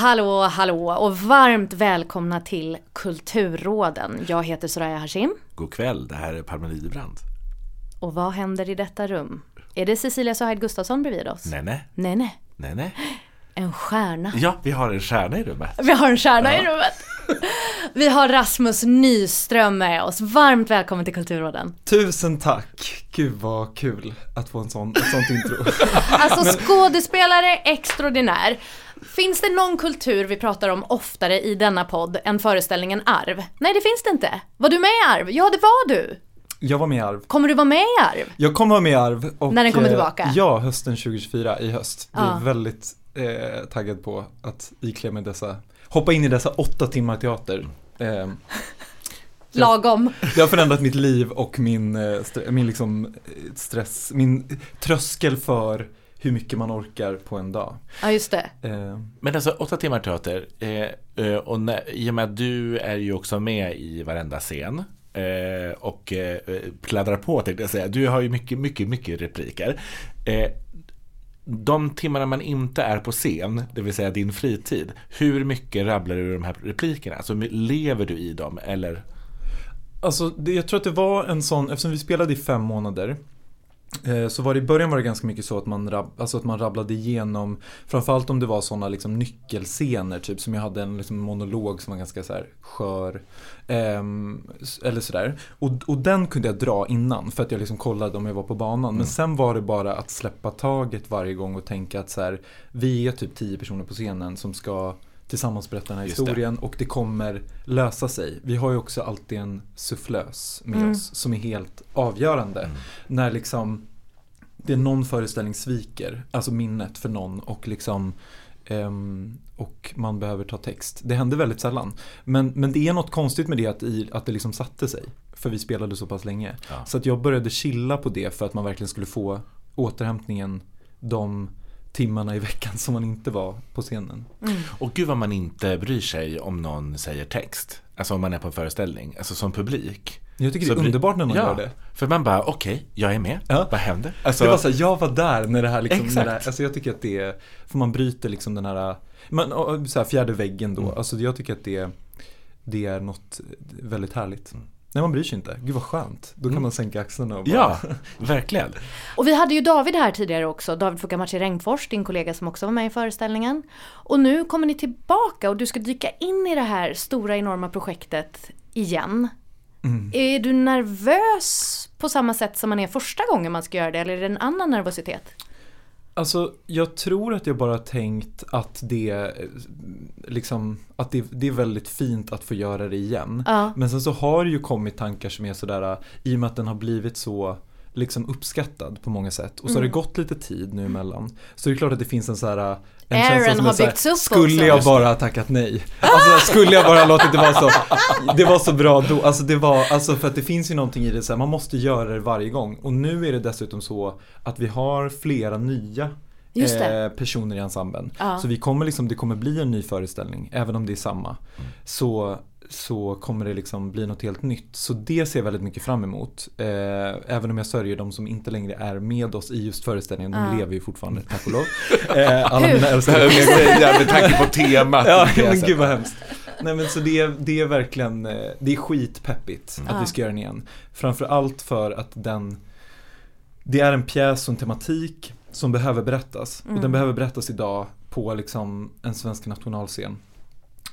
Hallå, hallå, och varmt välkomna till Kulturråden. Jag heter Soraya Hashim. God kväll, det här är Palme Lidbrand. Och vad händer i detta rum? Är det Cecilia Sohaid Gustafsson bredvid oss? Nej, nej. Nej, nej. Nej, nej. En stjärna. Ja, vi har en stjärna i rummet. Vi har en stjärna Ja. i rummet. Vi har Rasmus Nyström med oss. Varmt välkommen till Kulturråden. Tusen tack! Gud vad kul att få en sån, ett sånt intro. Alltså skådespelare extraordinär. Finns det någon kultur vi pratar om oftare i denna podd än föreställningen Arv? Nej, det finns det inte. Var du med i Arv? Ja, det var du. Jag var med i Arv. Kommer du vara med i Arv? Jag kommer vara med i Arv. Och, När den kommer eh, tillbaka? Ja, hösten 2024 i höst. Jag Ja. är väldigt eh, taggad på att iklä mig dessa, hoppa in i dessa åtta timmar teater. Eh, Lagom. det har förändrat mitt liv och min, eh, min liksom, eh, stress, min tröskel för hur mycket man orkar på en dag. Ja, just det. Eh, Men alltså, åtta timmar teater. Eh, eh, och när, I och med att du är ju också med i varenda scen. Eh, och eh, pladdrar på tänkte jag säga. Du har ju mycket, mycket, mycket repliker. Eh, de timmarna man inte är på scen, det vill säga din fritid. Hur mycket rabblar du de här replikerna? Alltså lever du i dem eller? Alltså, det, jag tror att det var en sån, eftersom vi spelade i fem månader eh, så var det i början var det ganska mycket så att man, rab, alltså att man rabblade igenom Framförallt om det var sådana liksom nyckelscener typ som jag hade en liksom monolog som var ganska så här skör ehm, Eller sådär. Och, och den kunde jag dra innan för att jag liksom kollade om jag var på banan. Men sen var det bara att släppa taget varje gång och tänka att så här, Vi är typ tio personer på scenen som ska tillsammans berätta den här Just det. historien och det kommer lösa sig. Vi har ju också alltid en sufflös med Mm. oss som är helt avgörande. När liksom det är någon föreställning sviker, alltså minnet för någon och liksom ehm, och man behöver ta text. Det händer väldigt sällan. Men, men det är något konstigt med det att, i, att det liksom satte sig. För vi spelade så pass länge. Ja. Så att jag började chilla på det för att man verkligen skulle få återhämtningen de timmarna i veckan som man inte var på scenen. Och gud vad man inte bryr sig om någon säger text. Alltså om man är på en föreställning, alltså som publik. Jag tycker Så det är underbart när någon ja, gör det. För man bara, okej, jag är med. Ja. Vad händer? Alltså, det var så här, jag var där när det här liksom, när Exakt. det här, alltså jag tycker att det är, för man bryter liksom den här, man, så här fjärde väggen då, Mm. alltså jag tycker att det, det är något väldigt härligt. Nej man bryr sig inte, gud vad skönt, då kan Mm. man sänka axlarna och bara, ja, verkligen. Och vi hade ju David här tidigare också, David Fukamachi Rengfors, din kollega som också var med i föreställningen. Och nu kommer ni tillbaka och du ska dyka in i det här stora enorma projektet igen. Mm. Är du nervös på samma sätt som man är första gången man ska göra det, eller är det en annan nervositet? Alltså, jag tror att jag bara tänkt att det, liksom, att det, det är väldigt fint att få göra det igen. Ja. Men sen så har det ju kommit tankar som är sådär, i och med att den har blivit så liksom uppskattad på många sätt. Och så har det gått lite tid nu emellan. Så det är klart att det finns en såhär en Aaron känsla som har är så här, byggts upp Skulle också. jag bara ha tackat nej? Alltså skulle jag bara ha låtit det vara så Det var så bra då, alltså det var, alltså för att det finns ju någonting i det så här, man måste göra det varje gång. Och nu är det dessutom så att vi har flera nya eh, personer i ensemblen. Ja. Så vi kommer liksom, det kommer bli en ny föreställning, även om det är samma. Så, så kommer det liksom bli något helt nytt. Så det ser jag väldigt mycket fram emot. Eh, även om jag sörjer de som inte längre är med oss i just föreställningen. De Ja. lever ju fortfarande, tack och lov. Eh, alla mina älskade säga med tanke på temat. Ja, men gud vad hemskt. Nej men så det är, det är verkligen, eh, det är skitpeppigt att Ja. vi ska göra den igen. Framförallt för att den, det är en pjäs och en tematik som behöver berättas. Och den behöver berättas idag på liksom en svensk nationalscen.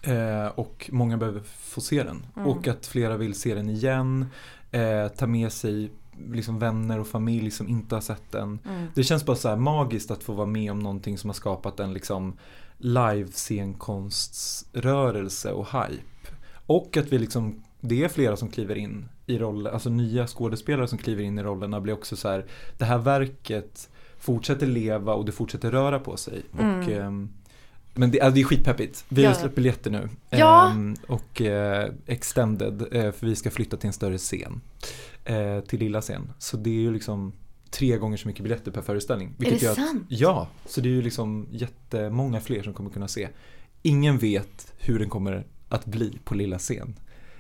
Eh, och många behöver få se den. Och att flera vill se den igen. Eh, ta med sig liksom vänner och familj som inte har sett den. Mm. Det känns bara så här magiskt att få vara med om någonting som har skapat en liksom live scenkonströrelse och hype. Och att vi liksom, det är flera som kliver in i rollen, alltså nya skådespelare som kliver in i rollerna blir också så här, det här verket fortsätter leva och det fortsätter röra på sig. Och, ehm, men det, alltså det är skitpeppigt. Vi har släppt biljetter nu. Ja. Ehm, och eh, extended, eh, för vi ska flytta till en större scen. Eh, till lilla scen. Så det är ju liksom tre gånger så mycket biljetter per föreställning. det gör att- sant? Ja, så det är ju liksom jättemånga fler som kommer kunna se. Ingen vet hur den kommer att bli på lilla scen.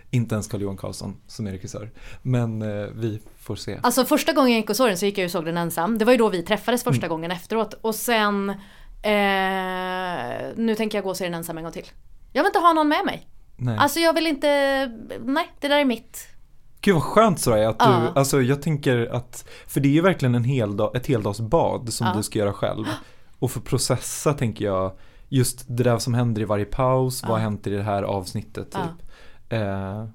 Inte ens Carl-Johan Karlsson som är regissör. Men eh, vi får se. Alltså första gången jag gick och såg den så gick jag och såg den ensam. Det var ju då vi träffades första Mm. gången efteråt. Och sen Eh, nu tänker jag gå och se den ensam en gång till. Jag vill inte ha någon med mig. Nej. Alltså jag vill inte, nej det där är mitt. Gud vad skönt Soraya att du, Ja. alltså jag tänker att, för det är ju verkligen en hel dag, ett heldagsbad som Ja. du ska göra själv. Och för processa tänker jag, just det där som händer i varje paus, vad har Ja. hänt i det här avsnittet Ja. typ. Eh,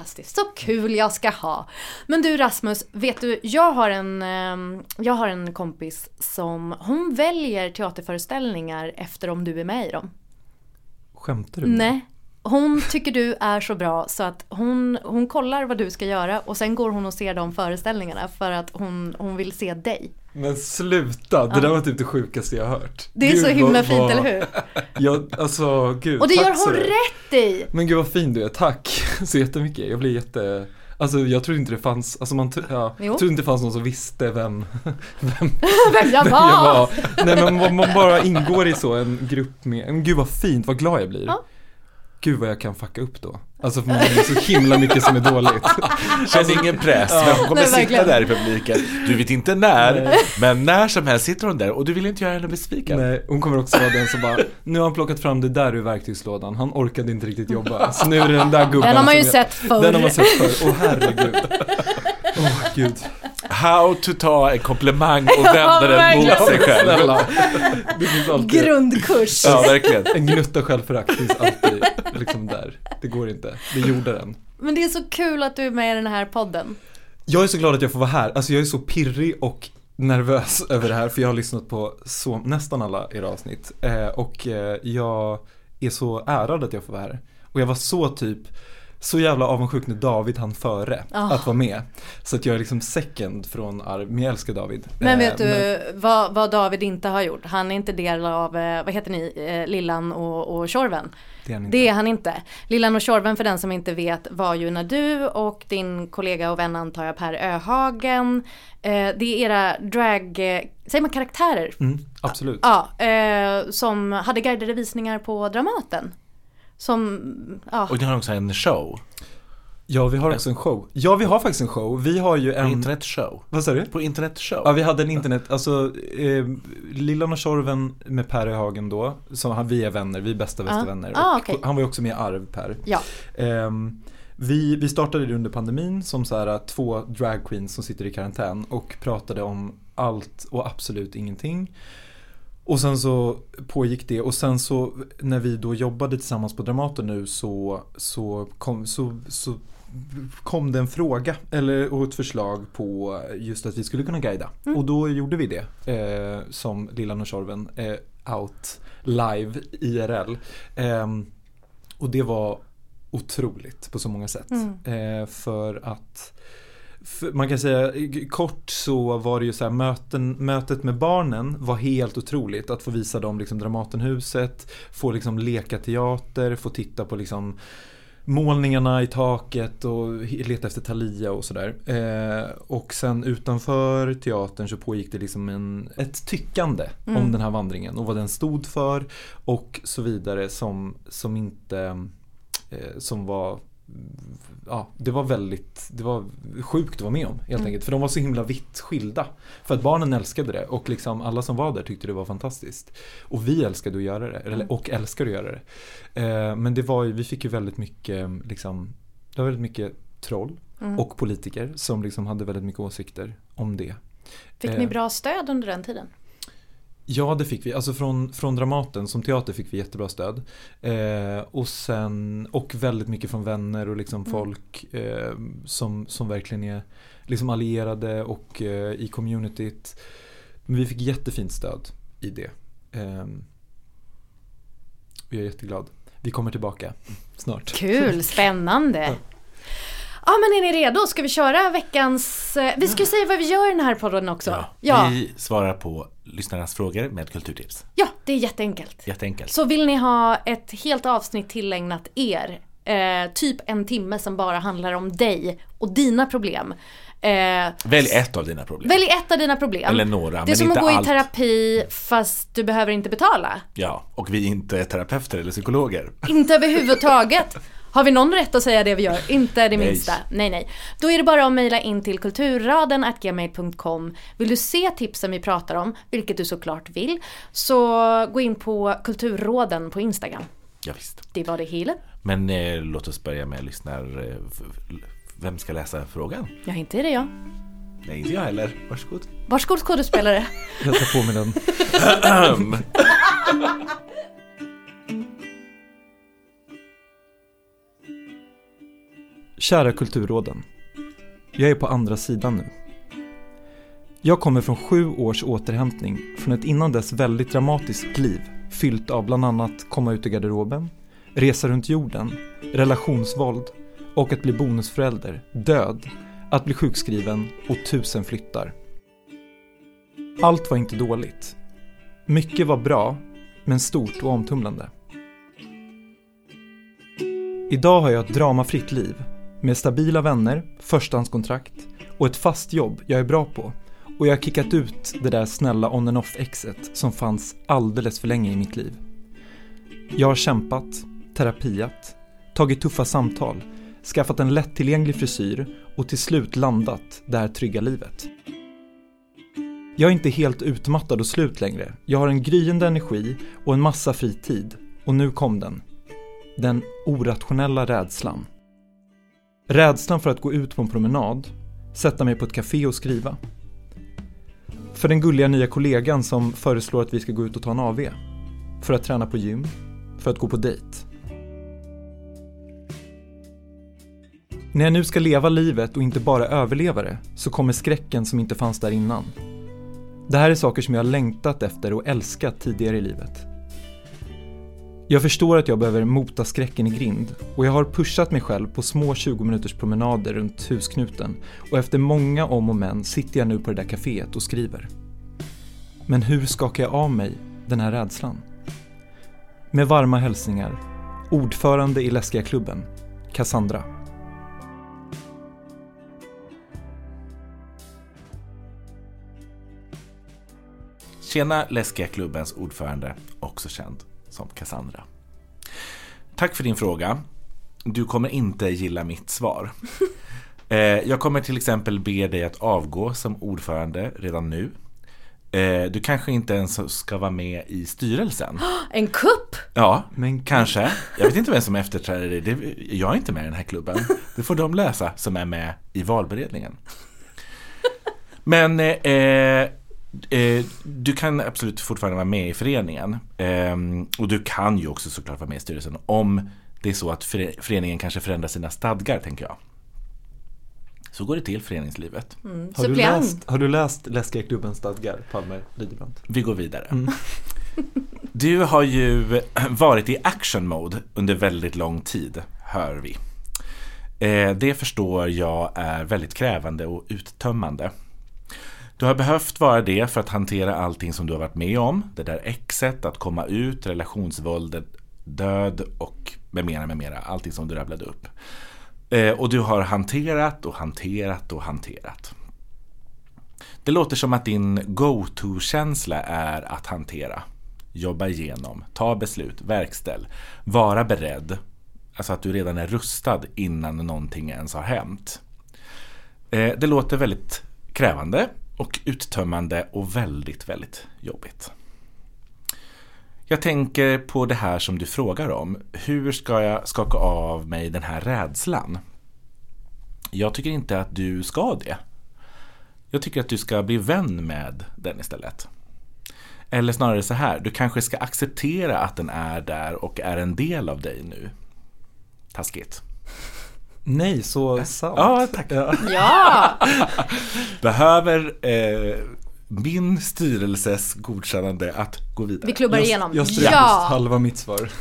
Fantastiskt, så kul jag ska ha. Men du Rasmus, vet du, jag har en, ehm, jag har en kompis som, hon väljer teaterföreställningar efter om du är med i dem. skämtar du? Nej. Hon tycker du är så bra så att hon, hon kollar vad du ska göra och sen går hon och ser de föreställningarna för att hon, hon vill se dig. Men sluta, det Ja. där var typ det sjukaste jag hört. Det är Gud, så himla vad- fint, vad- eller hur? Jag, alltså gud, Och det gör hon rätt i! Men gud vad fin du är, tack så jättemycket. Jag blir jätte, alltså jag trodde inte det fanns, alltså man, ja, Jo. trodde inte det fanns någon som visste vem, vem, Vem jag vem var! jag var. Nej men man, man bara ingår i så en grupp med, men gud vad fint, vad glad jag blir. Ja. Gud vad jag kan fucka upp då. Alltså för man är så himla mycket som är dåligt. Känn ingen press, Ja. men hon kommer Nej, sitta där i publiken. Du vet inte när, Nej. men när som helst sitter hon där och du vill inte göra henne besviken. Nej, hon kommer också vara den som bara, nu har han plockat fram det där ur verktygslådan, han orkade inte riktigt jobba. Så nu är det den där gubben Den har man ju sett förr. Den har man sett förr, åh herregud. Åh gud. How to ta en komplimang och vända den mot sig själv. Grundkurs. Ja, verkligen. en gnutta självförakt finns alltid liksom där. Det går inte. Det gjorde den. Men det är så kul att du är med i den här podden. Jag är så glad att jag får vara här. Alltså jag är så pirrig och nervös över det här för jag har lyssnat på så, nästan alla era avsnitt. Eh, och eh, jag är så ärad att jag får vara här. Och jag var så typ så jävla avundsjuk när David hann före Ah. att vara med. Så att jag är liksom second från Arv, men jag älskar David. Men Eh, vet du vad, vad David inte har gjort? Han är inte del av, eh, vad heter ni, eh, Lillan och, och Tjorven. det är han inte. Det är han inte. Lillan och Tjorven för den som inte vet var ju när du och din kollega och vän antar jag Per Öhagen, eh, det är era drag, eh, säger man karaktärer? Mm, absolut. Ja, eh, som hade guidade visningar på Dramaten. Som, ja. Och ni har också en show, Ja, vi har också en show. Ja, vi har faktiskt en show. Vi har ju en en... internetshow. Vad sa du? På internetshow. Ja, vi hade en internet, alltså eh, Lillan och Tjorven med Per i Hagen då, som han, vi är vänner, vi är bästa bästa Ja. vänner. Ah, okej. Han var ju också med i Arv, Per. Ja. Ehm, vi, vi startade det under pandemin som så här, två drag queens som sitter i karantän och pratade om allt och absolut ingenting. Och sen så pågick det och sen så när vi då jobbade tillsammans på Dramaten nu så, så, kom, så, så kom det en fråga eller, och ett förslag på just att vi skulle kunna guida. Mm. Och då gjorde vi det eh, som Lillan och Tjorven eh, out live IRL. Ehm, och det var otroligt på så många sätt. Mm. Eh, för att man kan säga kort så var det ju så här möten, mötet med barnen var helt otroligt. Att få visa dem liksom Dramatenhuset, få liksom leka teater, få titta på liksom målningarna i taket och leta efter Thalia och sådär. Eh, och sen utanför teatern så pågick det liksom en, ett tyckande Mm. om den här vandringen och vad den stod för och så vidare som, som inte eh, som var Ja, det var väldigt, det var sjukt att vara med om helt Mm. enkelt. För de var så himla vitt skilda. För att barnen älskade det och liksom alla som var där tyckte det var fantastiskt. Och vi älskade att göra det, Mm. eller, och älskar att göra det. Eh, men det var vi fick ju väldigt mycket, liksom, det var väldigt mycket troll Mm. och politiker som liksom hade väldigt mycket åsikter om det. Fick ni eh, bra stöd under den tiden? Ja, det fick vi. Alltså från, från Dramaten, som teater fick vi jättebra stöd. Eh, och sen, och väldigt mycket från vänner och liksom Mm. folk eh, som, som verkligen är liksom allierade och eh, i communityt. Men vi fick jättefint stöd i det. Eh, och jag är jätteglad. Vi kommer tillbaka snart. Kul, spännande. Ja men är ni redo? Ska vi köra veckans... eh, Vi ska ju säga vad vi gör i den här podden också. Ja. Ja, Vi svarar på lyssnarnas frågor med kulturtips. ja det är jätteenkelt. Jätteenkelt. Så vill ni ha ett helt avsnitt tillägnat er, eh, typ en timme som bara handlar om dig och dina problem. Eh, Välj ett av dina problem. välj ett av dina problem. Eller några, det är men som inte att gå allt. i terapi fast du behöver inte betala. Ja, och vi är inte terapeuter eller psykologer. Inte överhuvudtaget. Har vi någon rätt att säga det vi gör? Inte det Nej. minsta. Nej, nej. Då är det bara att mejla in till kulturraden.gmail.com. Vill du se tipsen vi pratar om, vilket du såklart vill, så gå in på Kulturråden på Instagram. Ja, visst. Det var det hela. Men eh, låt oss börja med lyssnar... eh, Vem ska läsa frågan? Ja, inte är det jag. Nej, inte jag heller. Varsågod. Varsågod skådespelare. Jag tar på mig den. Kära Kulturråden. Jag är på andra sidan nu. Jag kommer från sju års återhämtning från ett innan dess väldigt dramatiskt liv fyllt av bland annat komma ut ur garderoben, resa runt jorden, relationsvåld och att bli bonusförälder, död, att bli sjukskriven och tusen flyttar. Allt var inte dåligt. Mycket var bra, men stort och omtumlande. Idag har jag ett dramafritt liv med stabila vänner, förstahandskontrakt och ett fast jobb jag är bra på. Och jag har kickat ut det där snälla on and off-exet som fanns alldeles för länge i mitt liv. Jag har kämpat, terapiat, tagit tuffa samtal, skaffat en lättillgänglig frisyr och till slut landat det här trygga livet. Jag är inte helt utmattad och slut längre. Jag har en gryende energi och en massa fritid. Och nu kom den. Den orationella rädslan. Rädslan för att gå ut på en promenad, sätta mig på ett café och skriva. För den gulliga nya kollegan som föreslår att vi ska gå ut och ta en AV. För att träna på gym. För att gå på dejt. När jag nu ska leva livet och inte bara överleva det så kommer skräcken som inte fanns där innan. Det här är saker som jag har längtat efter och älskat tidigare i livet. Jag förstår att jag behöver mota skräcken i grind och jag har pushat mig själv på små 20 minuters promenader runt husknuten och efter många om och men sitter jag nu på det där kaféet och skriver. Men hur skakar jag av mig den här rädslan? Med varma hälsningar, ordförande i Läskiga klubben, Cassandra. Tjena Läskiga klubbens ordförande, också känd som Cassandra. Tack för din fråga. Du kommer inte gilla mitt svar. Eh, Jag kommer till exempel be dig att avgå som ordförande redan nu. Eh, Du kanske inte ens ska vara med i styrelsen. En kupp! Ja, Men kanske. Jag vet inte vem som efterträder dig. Jag är inte med i den här klubben. Det får de lösa som är med i valberedningen. Men eh, eh, du kan absolut fortfarande vara med i föreningen. Eh, och du kan ju också såklart vara med i styrelsen om det är så att före- föreningen kanske förändrar sina stadgar, tänker jag. Så går det till föreningslivet. Mm. Har du, läst, har du läst Läskiga klubbens stadgar, Palme Lidebrandt? Vi går vidare. Du har ju varit i action mode under väldigt lång tid, hör vi. Eh, Det förstår jag är väldigt krävande och uttömmande. Du har behövt vara det för att hantera allting som du har varit med om. Det där exet, att komma ut, relationsvåldet, död och med mera, med mera. Allting som du rabblade upp. Eh, Och du har hanterat och hanterat och hanterat. Det låter som att din go-to-känsla är att hantera. Jobba igenom, ta beslut, verkställ, vara beredd. Alltså att du redan är rustad innan någonting ens har hänt. Eh, Det låter väldigt krävande och uttömmande och väldigt, väldigt jobbigt. Jag tänker på det här som du frågar om. Hur ska jag skaka av mig den här rädslan? Jag tycker inte att du ska det. Jag tycker att du ska bli vän med den istället. Eller snarare så här, du kanske ska acceptera att den är där och är en del av dig nu. Taskigt. Nej, så sant. Ja, tack. Ja. Behöver eh, min styrelses godkännande att gå vidare. Vi klubbar igenom. jag strök ja! halva mitt svar.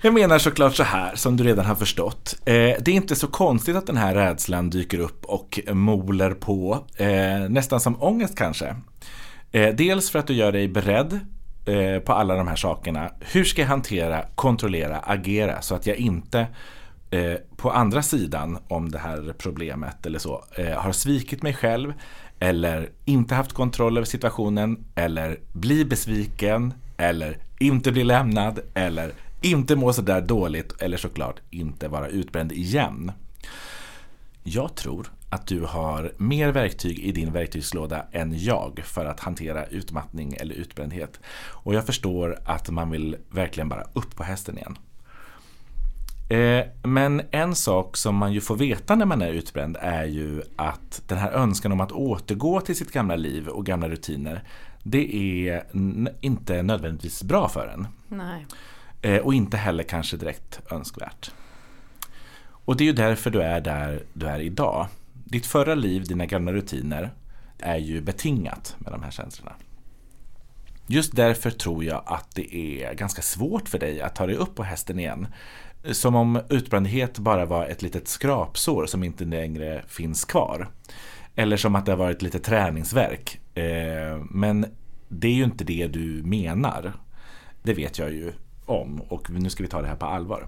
Jag menar såklart så här, som du redan har förstått. Eh, det är inte så konstigt att den här rädslan dyker upp och moler på, eh, nästan som ångest kanske. Eh, dels för att du gör dig beredd eh, på alla de här sakerna. Hur ska jag hantera, kontrollera, agera så att jag inte eh, på andra sidan om det här problemet eller så eh, har svikit mig själv eller inte haft kontroll över situationen eller blir besviken eller inte blir lämnad eller Inte må sådär dåligt eller såklart inte vara utbränd igen. Jag tror att du har mer verktyg i din verktygslåda än jag för att hantera utmattning eller utbrändhet. Och jag förstår att man vill verkligen bara upp på hästen igen. Eh, men en sak som man ju får veta när man är utbränd är ju att den här önskan om att återgå till sitt gamla liv och gamla rutiner det är inte nödvändigtvis bra för en. Nej. Eh, och inte heller kanske direkt önskvärt. Och det är ju därför du är där du är idag. Ditt förra liv, dina gamla rutiner, är ju betingat med de här känslorna. Just därför tror jag att det är ganska svårt för dig att ta dig upp på hästen igen. Som om utbrändhet bara var ett litet skrapsår som inte längre finns kvar. Eller som att det har varit lite träningsverk. Eh, men det är ju inte det du menar. Det vet jag ju om och nu ska vi ta det här på allvar.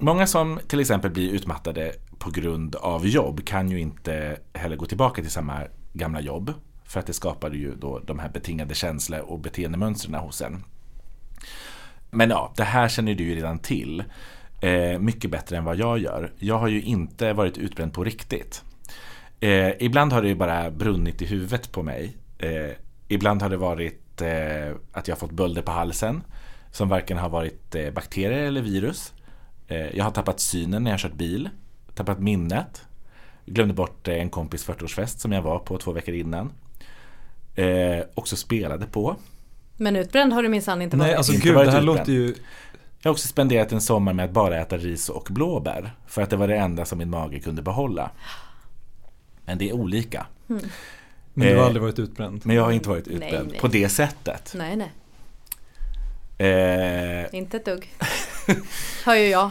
Många som till exempel blir utmattade på grund av jobb kan ju inte heller gå tillbaka till samma gamla jobb. För att det skapade ju då de här betingade känslor och beteendemönstren hos en. Men ja, det här känner du ju redan till. Eh, mycket bättre än vad jag gör. Jag har ju inte varit utbränd på riktigt. Eh, ibland har det ju bara brunnit i huvudet på mig. Eh, ibland har det varit eh, att jag har fått bölder på halsen. Som varken har varit eh, bakterier eller virus. Eh, jag har tappat synen när jag har kört bil. Tappat minnet. Glömde bort en kompis 40-årsfest som jag var på två veckor innan. Eh, också spelade på. Men utbränd har du minsann inte varit. Nej, alltså Inte gud, det här utbränd. låter ju... Jag har också spenderat en sommar med att bara äta ris och blåbär. För att det var det enda som min mage kunde behålla. Men det är olika. Men du har Eh, aldrig varit utbränd. Men jag har inte varit Nej, utbränd nej. på det sättet. Nej, nej. Eh, Inte ett dugg. Hör ju jag.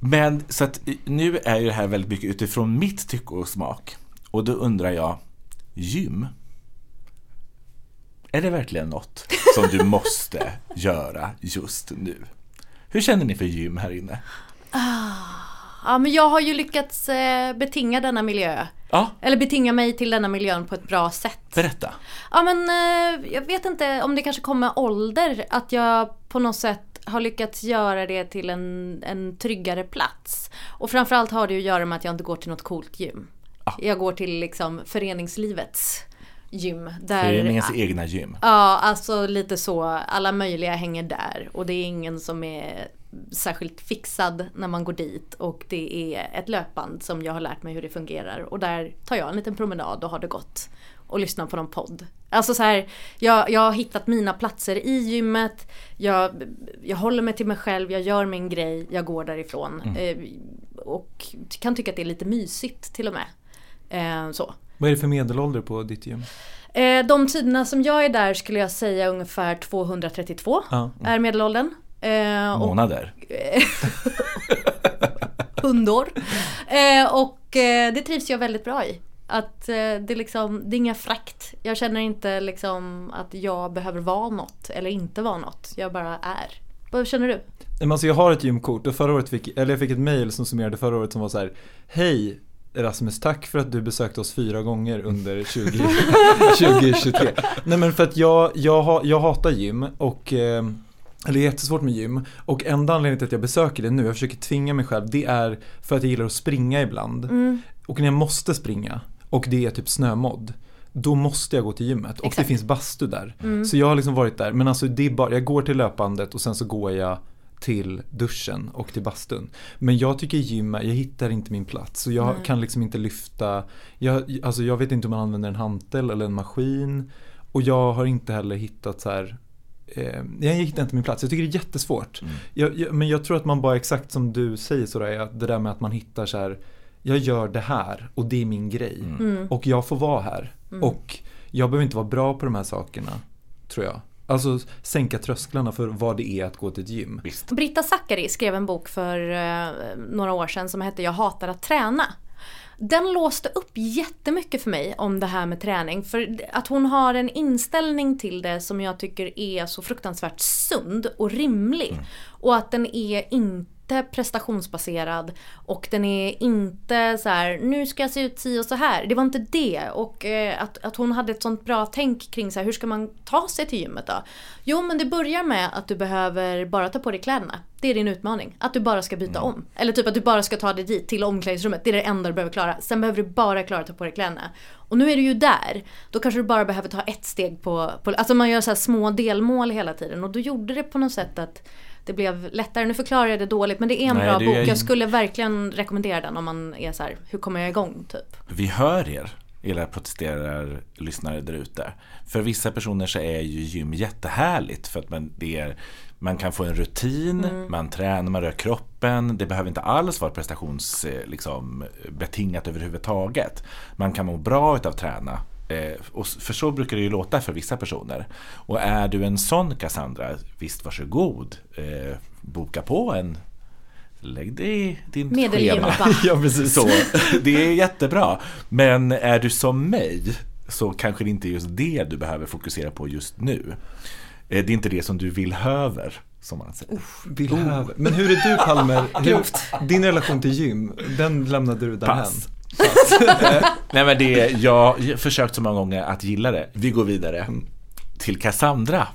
Men så att nu är ju det här väldigt mycket utifrån mitt tycke och smak. Och då undrar jag, gym? Är det verkligen något som du måste göra just nu? Hur känner ni för gym här inne? Ja, men jag har ju lyckats eh, betinga denna miljö. Ja, Eller betinga mig till denna miljön på ett bra sätt. berätta. Ja men eh, jag vet inte om det kanske kommer med ålder att jag på något sätt har lyckats göra det till en, en tryggare plats. Och framförallt har det att göra med att jag inte går till något coolt gym. Ja. Jag går till liksom föreningslivets gym. Där, Föreningens egna gym. Ja, alltså lite så. Alla möjliga hänger där och det är ingen som är särskilt fixad när man går dit och det är ett löpband som jag har lärt mig hur det fungerar och där tar jag en liten promenad och har det gott och lyssnar på någon podd. Alltså så här, jag, jag har hittat mina platser i gymmet, jag, jag håller mig till mig själv, jag gör min grej, jag går därifrån. Eh, och kan tycka att det är lite mysigt till och med. Eh, så. Vad är det för medelålder på ditt gym? Eh, de tiderna som jag är där skulle jag säga ungefär 232 Ja. är medelåldern. Månader. hundår. Och det trivs jag väldigt bra i. Att eh, det, är liksom, det är inga frakt. Jag känner inte liksom att jag behöver vara något eller inte vara något. Jag bara är. Vad känner du? Men alltså jag har ett gymkort och förra året fick, eller jag fick ett mail som summerade förra året som var så här Hej Rasmus, tack för att du besökte oss fyra gånger under 20, 2023. Nej men för att jag, jag, jag hatar gym och eh, eller det är jättesvårt med gym och enda anledningen till att jag besöker det nu, jag försöker tvinga mig själv, det är för att jag gillar att springa ibland. Mm. Och när jag måste springa och det är typ snömodd då måste jag gå till gymmet och det Exakt. finns bastu där. Mm. Så jag har liksom varit där, men alltså det är bara, jag går till löpbandet och sen så går jag till duschen och till bastun. Men jag tycker gym, jag hittar inte min plats. Så jag Nej. kan liksom inte lyfta, jag, alltså jag vet inte om man använder en hantel eller en maskin. Och jag har inte heller hittat så här eh, jag hittar inte min plats. Jag tycker det är jättesvårt. Mm. Jag, jag, men jag tror att man bara exakt som du säger sådär, det där med att man hittar så här jag gör det här och det är min grej. Mm. Mm. Och jag får vara här. Mm. Och jag behöver inte vara bra på de här sakerna, tror jag. Alltså sänka trösklarna för vad det är att gå till ett gym. Visst. Britta Zackari skrev en bok för eh, några år sedan som hette Jag hatar att träna. Den låste upp jättemycket för mig om det här med träning. För att hon har en inställning till det som jag tycker är så fruktansvärt sund och rimlig. Och att den är inte inte prestationsbaserad och den är inte så här, nu ska jag se ut si och så här. Det var inte det. Och eh, att, att hon hade ett sånt bra tänk kring så här, hur ska man ta sig till gymmet då? Jo men det börjar med att du behöver bara ta på dig kläderna. Det är din utmaning. Att du bara ska byta Mm. om. Eller typ att du bara ska ta dig dit till omklädningsrummet. Det är det enda du behöver klara. Sen behöver du bara klara att ta på dig kläderna. Och nu är du ju där. Då kanske du bara behöver ta ett steg på... på alltså man gör så små delmål hela tiden. Och då gjorde det på något sätt att det blev lättare. Nu förklarar jag det dåligt men det är en Nej, bra bok. är- Jag skulle verkligen rekommendera den om man är så här, hur kommer jag igång typ? Vi hör er, era protesterar lyssnare där ute. För vissa personer så är ju gym jättehärligt för att man, det är, man kan få en rutin, man tränar, man rör kroppen. Det behöver inte alls vara prestations, eh, liksom, betingat överhuvudtaget. Man kan må bra utav träna. Eh, och för så brukar det ju låta för vissa personer. Och är du en sån Cassandra, visst varsågod. Eh, boka på en Lägg det i din schema. Ja, precis. Så, det är jättebra. Men är du som mig så kanske det inte är just det du behöver fokusera på just nu. Eh, Det är inte det som du vill höver, som man säger. Vill höver. Men hur är du Palmer? Hur, din relation till gym, den lämnade du därhän? Pass. Eh, Nej men det, jag har försökt så många gånger att gilla det. Vi går vidare till Cassandra.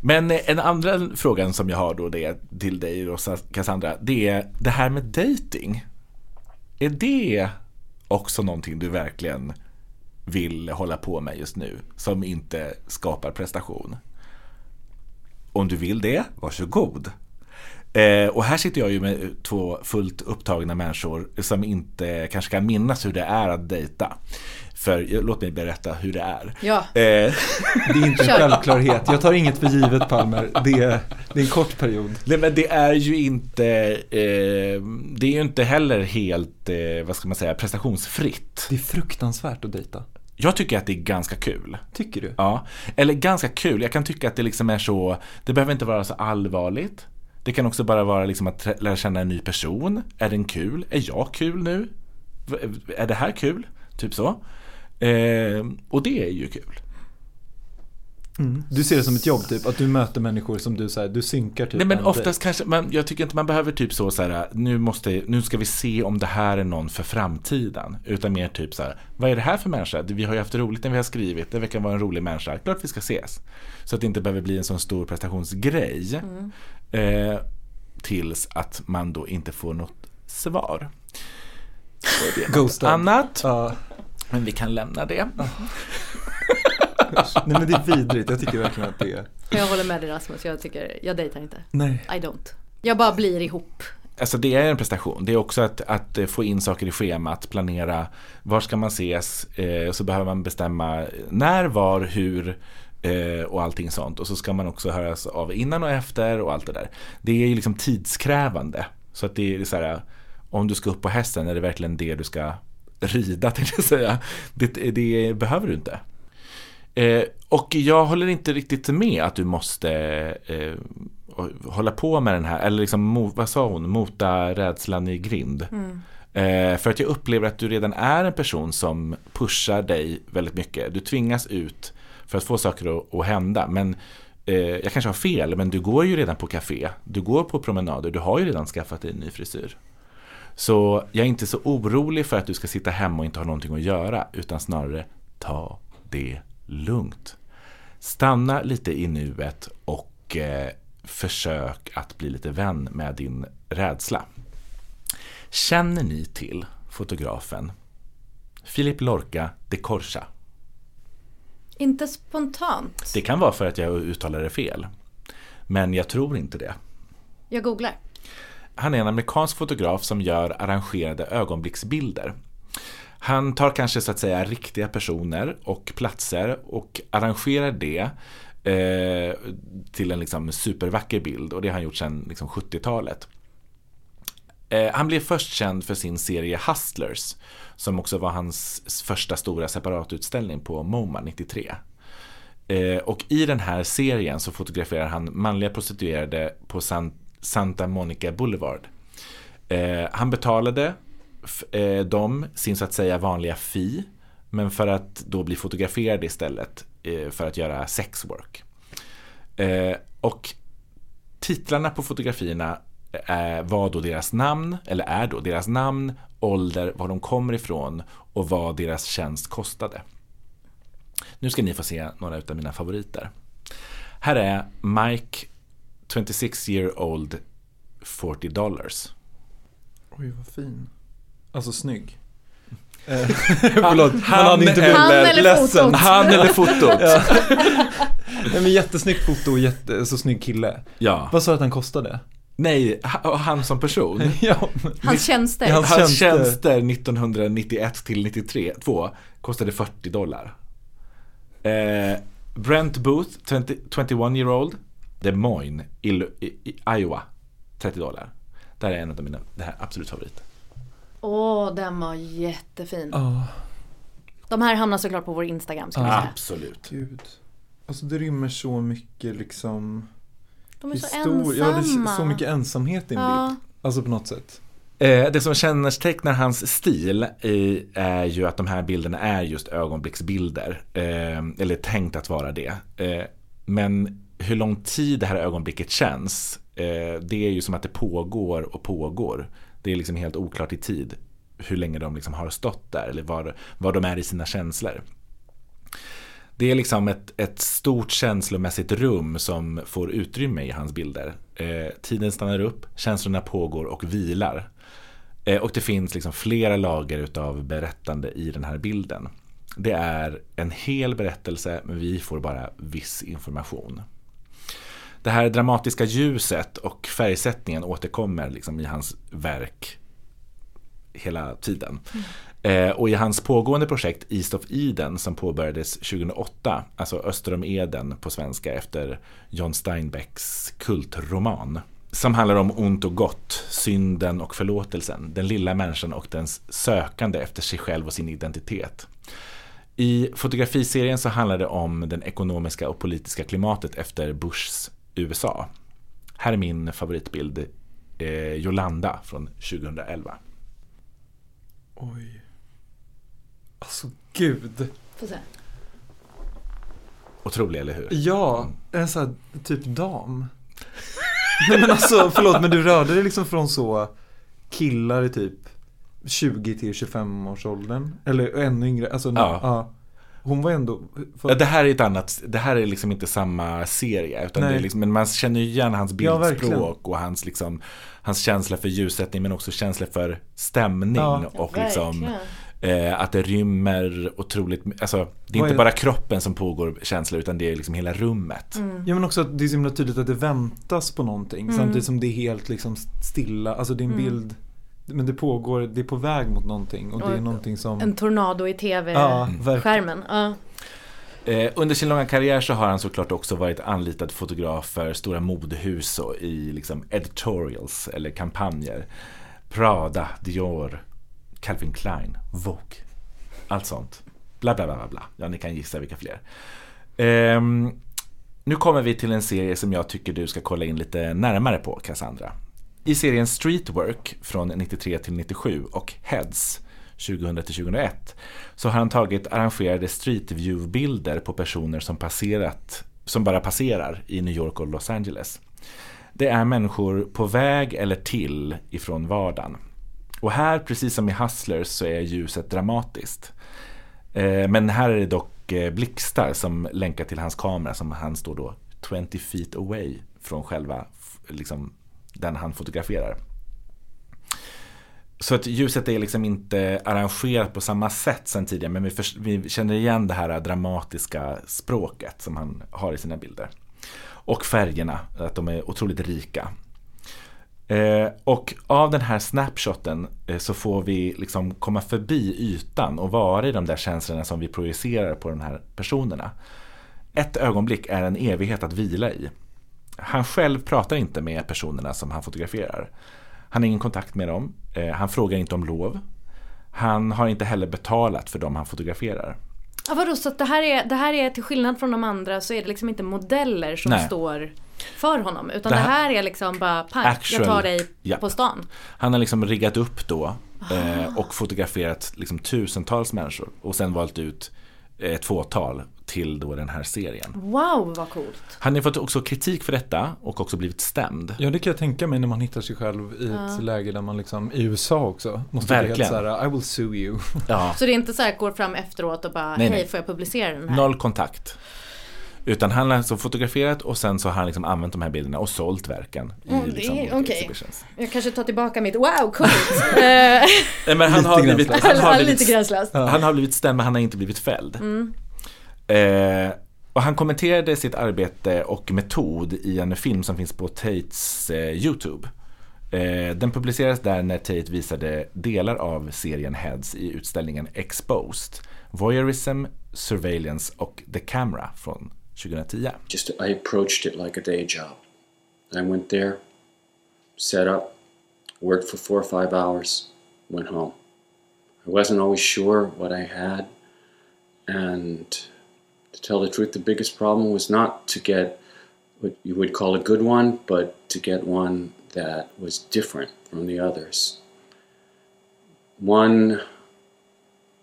Men eh, en andra frågan som jag har då det till dig Rosa Cassandra, det är det här med dating. Är det också någonting du verkligen vill hålla på med just nu, som inte skapar prestation? Om du vill det, varsågod. Eh, och här sitter jag ju med två fullt upptagna människor som inte kanske kan minnas hur det är att dejta. För låt mig berätta hur det är. Ja. Eh, Det är inte en självklarhet. Jag tar inget för givet Palmer. Det är, det är en kort period. Nej men det är ju inte, eh, det är ju inte heller helt, eh, vad ska man säga, prestationsfritt. Det är fruktansvärt att dejta. Jag tycker att det är ganska kul. Tycker du? Ja, eller ganska kul. Jag kan tycka att det liksom är så, det behöver inte vara så allvarligt. Det kan också bara vara liksom att lära känna en ny person. Är den kul? Är jag kul nu? Är det här kul? Typ så. Eh, och det är ju kul. Du ser det som ett jobb typ, att du möter människor som du säger, du synkar typ Nej men en oftast kanske, man, jag tycker inte man behöver typ så, så här, nu, måste, nu ska vi se om det här är någon för framtiden. Utan mer typ så här, vad är det här för människa? Vi har ju haft roligt när vi har skrivit, det verkar vara en rolig människa, klart vi ska ses. Så att det inte behöver bli en sån stor prestationsgrej. Eh, tills att man då inte får något svar. Ghostad. annat, Ja, men vi kan lämna det. nej men det är vidrigt. Jag tycker verkligen att det är... Jag håller med dig Rasmus, jag tycker, jag dejtar inte. Nej. I don't. Jag bara blir ihop. Alltså det är en prestation. Det är också att, att eh, få in saker i schemat, planera var ska man ses, eh, så behöver man bestämma när, var, hur och allting sånt. Och så ska man också höras av innan och efter och allt det där. Det är ju liksom tidskrävande. Så att det är så här, om du ska upp på hästen, är det verkligen det du ska rida tänkte jag säga. Det, det behöver du inte. Eh, och jag håller inte riktigt med att du måste eh, hålla på med den här, eller liksom, vad sa hon, mota rädslan i grind. Eh, för att jag upplever att du redan är en person som pushar dig väldigt mycket. Du tvingas ut för att få saker att, att hända. Men eh, jag kanske har fel, men du går ju redan på café. Du går på promenader, du har ju redan skaffat dig en ny frisyr. Så jag är inte så orolig för att du ska sitta hemma och inte ha någonting att göra, utan snarare ta det lugnt. Stanna lite i nuet och eh, försök att bli lite vän med din rädsla. Känner ni till fotografen Filip Lorca de Corsa? Inte spontant. Det kan vara för att jag uttalar det fel. Men jag tror inte det. Jag googlar. Han är en amerikansk fotograf som gör arrangerade ögonblicksbilder. Han tar kanske så att säga riktiga personer och platser och arrangerar det eh, till en liksom supervacker bild och det har han gjort sedan liksom 70-talet. Eh, han blev först känd för sin serie Hustlers som också var hans första stora separatutställning på MoMA 93. Eh, och i den här serien så fotograferar han manliga prostituerade på San, Santa Monica Boulevard. Eh, han betalade eh, dem sin så att säga vanliga fi men för att då bli fotograferad istället eh, för att göra sexwork. Eh, och titlarna på fotografierna var då deras namn, eller är då deras namn, ålder, var de kommer ifrån och vad deras tjänst kostade. Nu ska ni få se några av mina favoriter. Här är Mike, 26 year old, 40 dollars. Oj, vad fin. Alltså snygg. Eh, Förlåt, han, han hade inte är- Han eller Ledsen. fotot. Han eller fotot? Ja. Nej men jättesnyggt foto och jätte, så snygg kille. Ja. Vad sa du att han kostade? Nej, ha- han som person. ja, Hans tjänster. Hans Hans tjänster. tjänster 1991 till 93, 2, kostade 40 dollar. Eh, Brent Booth, 20, 21 year old, Des Moines, Ill- i, i Iowa, 30 dollar. Det här är en av mina det här är absolut favorit. Åh, den var jättefin. Ja, De här hamnar såklart på vår Instagram ska vi säga. Absolut. gud. Alltså det rymmer så mycket liksom De är så histor- Ja, det ensamma. är så mycket ensamhet i en Ja. bild. Alltså på något sätt. Eh, det som kännetecknar hans stil i, är ju att de här bilderna är just ögonblicksbilder. Eh, eller tänkt att vara det. Eh, men hur lång tid det här ögonblicket känns, det är ju som att det pågår och pågår. Det är liksom helt oklart i tid hur länge de liksom har stått där eller var, var de är i sina känslor. Det är liksom ett, ett stort känslomässigt rum som får utrymme i hans bilder. Eh, tiden stannar upp, känslorna pågår och vilar. Eh, och det finns liksom flera lager utav berättande i den här bilden. Det är en hel berättelse men vi får bara viss information. Det här dramatiska ljuset och färgsättningen återkommer liksom i hans verk hela tiden. Mm. Eh, och i hans pågående projekt East of Eden som påbörjades 2008, alltså Öster om Eden på svenska efter John Steinbecks kultroman. Som handlar om ont och gott, synden och förlåtelsen, den lilla människan och dens sökande efter sig själv och sin identitet. I fotografiserien så handlar det om den ekonomiska och politiska klimatet efter Bushs USA. Här är min favoritbild, eh, Yolanda från 2011. Oj. Alltså gud. Får se. Otrolig, eller hur? Ja, en sån här typ dam. Nej men alltså, förlåt men du rörde dig liksom från så killar i typ 20 till 25 års åldern. Eller ännu yngre. Alltså, Ja. ja. Hon var ändå... för- Ja, det här är ett annat, det här är liksom inte samma serie. Utan Nej. det är liksom, men man känner ju igen hans Ja, bildspråk och hans, liksom, hans känsla för ljussättning men också känsla för stämning. Ja. och liksom, Verkligen. Eh, att det rymmer otroligt alltså, Det är Vad inte är- bara kroppen som pågår känslor utan det är liksom hela rummet. Mm. Ja men också att det är så himla tydligt att det väntas på någonting. Mm. Samtidigt som det är helt liksom stilla. Alltså det är en Mm. bild. Men det pågår, det är på väg mot någonting. Och det är Och- någonting som... En tornado i tv-skärmen. Ja. Eh, under sin långa karriär så har han såklart också varit anlitad fotograf för stora modehus och i liksom editorials eller kampanjer. Prada, Dior, Calvin Klein, Vogue. Allt sånt. Bla bla bla bla bla. Ja, ni kan gissa vilka fler. Um, nu kommer vi till en serie som jag tycker du ska kolla in lite närmare på, Cassandra. I serien Streetwork från 93 till 97 och Heads 2000 till 2001 så har han tagit arrangerade streetview-bilder på personer som passerat, som bara passerar i New York och Los Angeles. Det är människor på väg eller till ifrån vardagen. Och här, precis som i Hustlers, så är ljuset dramatiskt. Eh, men här är det dock eh, blixtar som länkar till hans kamera som han står då 20 feet away från själva liksom, den han fotograferar. Så att ljuset är liksom inte arrangerat på samma sätt sen tidigare men vi, för, vi känner igen det här dramatiska språket som han har i sina bilder. Och färgerna, att de är otroligt rika. Eh, och av den här snapshoten eh, så får vi liksom komma förbi ytan och vara i de där känslorna som vi projicerar på de här personerna. Ett ögonblick är en evighet att vila i. Han själv pratar inte med personerna som han fotograferar. Han har ingen kontakt med dem. Eh, han frågar inte om lov. Han har inte heller betalat för dem han fotograferar. Ja, vadå, så att det här, är, det här är till skillnad från de andra så är det liksom inte modeller som Nej. står för honom. Utan Det det här- här, är liksom bara, pang, Actual- jag tar dig ja. på stan. Han har liksom riggat upp då eh, och fotograferat liksom tusentals människor och sen valt ut ett fåtal till då den här serien. Wow vad coolt. Han har fått också kritik för detta och också blivit stämd. Ja det kan jag tänka mig när man hittar sig själv i ett Ja. läge där man liksom, i USA också, måste bli helt Verkligen. såhär, I will sue you. Ja, Så det är inte så här går fram efteråt och bara Nej, hej nej. får jag publicera den här? noll kontakt. Utan han har alltså fotograferat och sen så har han liksom använt de här bilderna och sålt verken. Mm, det är- liksom okej. exhibitions. Jag kanske tar tillbaka mitt wow coolt. Eh, Nej, men han har Lite blivit, han har Lite blivit, gränslöst. han har blivit stämd men han har inte blivit fälld. Mm. Eh, och han kommenterade sitt arbete och metod i en film som finns på Tates eh, YouTube. Eh, den publicerades där när Tate visade delar av serien Heads i utställningen Exposed. Voyeurism, Surveillance och The Camera från 2010. just I approached it like a day job. I went there, set up, worked for four or five hours, went home. I wasn't always sure what I had, and to tell the truth, the biggest problem was not to get what you would call a good one, but to get one that was different from the others. One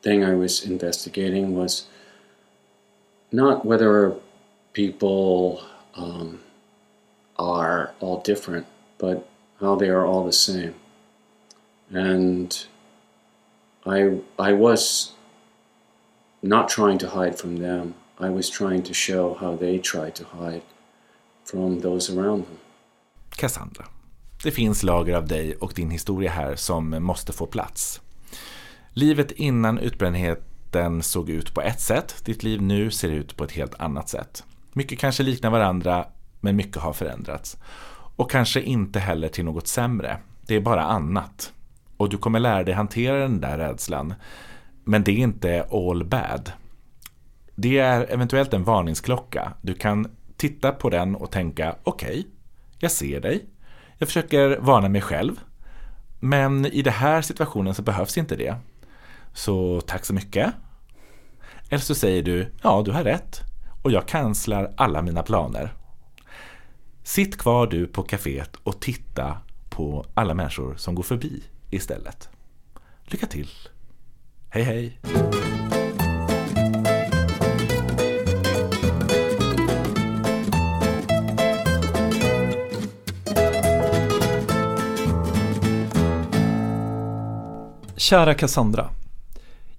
thing I was investigating was not whether people um, are all different, but how they are all the same. And I, I was not trying to hide from them. I was trying to show how they tried to hide from those around them. Cassandra. Det finns lager av dig och din historia här som måste få plats. Livet innan utbrändheten såg ut på ett sätt, ditt liv nu ser ut på ett helt annat sätt. Mycket kanske liknar varandra, men mycket har förändrats. Och kanske inte heller till något sämre. Det är bara annat. Och du kommer lära dig hantera den där rädslan. Men det är inte all bad. Det är eventuellt en varningsklocka. Du kan titta på den och tänka okej, jag ser dig. Jag försöker varna mig själv. Men i den här situationen så behövs inte det. Så tack så mycket. Eller så säger du ja, du har rätt. Och jag kanslar alla mina planer. Sitt kvar du på kaféet och titta på alla människor som går förbi istället. Lycka till! Hej hej! Kära Cassandra.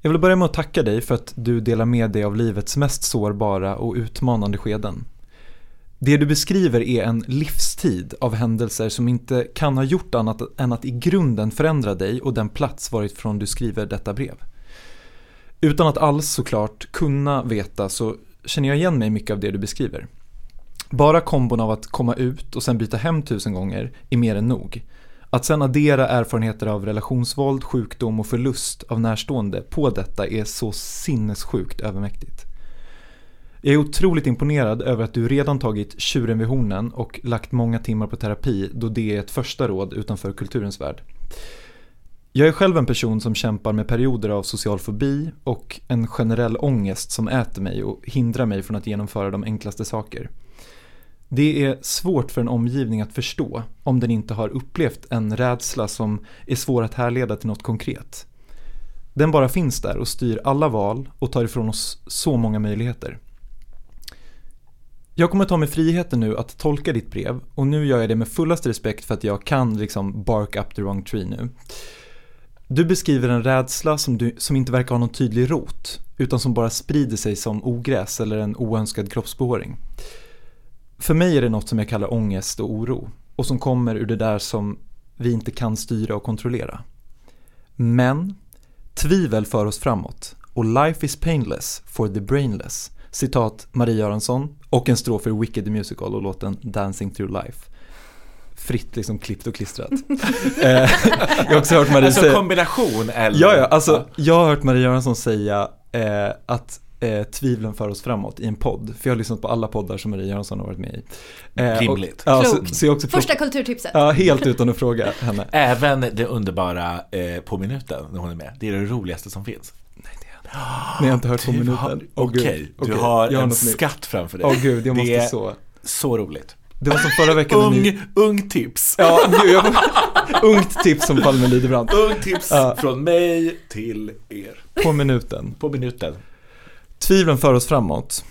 Jag vill börja med att tacka dig för att du delar med dig av livets mest sårbara och utmanande skeden. Det du beskriver är en livstid av händelser som inte kan ha gjort annat än att i grunden förändra dig och den plats varifrån du skriver detta brev. Utan att alls såklart kunna veta så känner jag igen mig mycket av det du beskriver. Bara kombon av att komma ut och sen byta hem tusen gånger är mer än nog. Att sen addera erfarenheter av relationsvåld, sjukdom och förlust av närstående på detta är så sinnessjukt övermäktigt. Jag är otroligt imponerad över att du redan tagit tjuren vid hornen och lagt många timmar på terapi då det är ett första råd utanför kulturens värld. Jag är själv en person som kämpar med perioder av social fobi och en generell ångest som äter mig och hindrar mig från att genomföra de enklaste saker. Det är svårt för en omgivning att förstå om den inte har upplevt en rädsla som är svår att härleda till något konkret. Den bara finns där och styr alla val och tar ifrån oss så många möjligheter. Jag kommer ta mig friheten nu att tolka ditt brev och nu gör jag det med fullaste respekt för att jag kan liksom bark up the wrong tree nu. Du beskriver en rädsla som, du, som inte verkar ha någon tydlig rot utan som bara sprider sig som ogräs eller en oönskad kroppsbehåring. För mig är det något som jag kallar ångest och oro och som kommer ur det där som vi inte kan styra och kontrollera. Men tvivel för oss framåt och life is painless for the brainless. Citat Marie Göransson och en strof för Wicked the Musical och låten Dancing through life. Fritt liksom klippt och klistrat. Eh, jag har också hört Marie Alltså säga... kombination eller? Ja, ja, alltså jag har hört Marie Göransson säga eh, att eh, tvivlen för oss framåt i en podd. För jag har lyssnat på alla poddar som Marie Göransson har varit med i. Eh, Rimligt. Och, ja, så, Klokt. så jag också Första kulturtipset. Ja, helt utan att fråga henne. Även det underbara eh, På minuten när hon är med. Det är det roligaste som finns. Ni har inte hört på minuten. har- Okej, gud. du Okej, har jag en nytt. skatt framför dig. Åh gud, jag måste det är så. så roligt. Det var som förra veckan Ung, ni... ung tips. Ja, gud, jag... Ungt tips som Palme Lidebrand. Ung tips Ja. från mig till er. På minuten. På minuten. Tvivlen för oss framåt.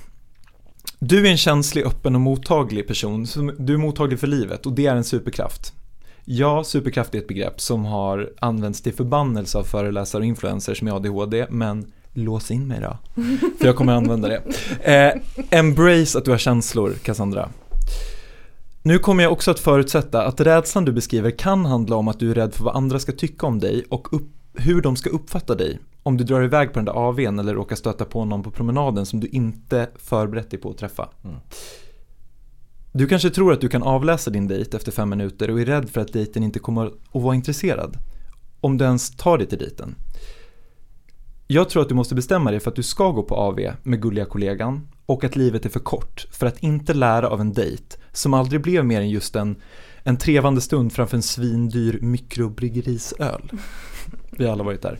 Du är en känslig, öppen och mottaglig person. Du är mottaglig för livet och det är en superkraft. Ja, superkraft är ett begrepp som har använts till förbannelse av föreläsare och influencers med ADHD, men lås in mig då. För jag kommer använda det. Eh, embrace att du har känslor, Cassandra. Nu kommer jag också att förutsätta att rädslan du beskriver kan handla om att du är rädd för vad andra ska tycka om dig och upp, hur de ska uppfatta dig om du drar iväg på den där AWn eller råkar stöta på någon på promenaden som du inte förberett dig på att träffa. Mm. Du kanske tror att du kan avläsa din dejt efter fem minuter och är rädd för att dejten inte kommer att vara intresserad. Om du ens tar dig till dejten. Jag tror att du måste bestämma dig för att du ska gå på AV med gulliga kollegan och att livet är för kort för att inte lära av en dejt som aldrig blev mer än just en, en trevande stund framför en svindyr mikrobryggeriesöl. Vi har alla varit där.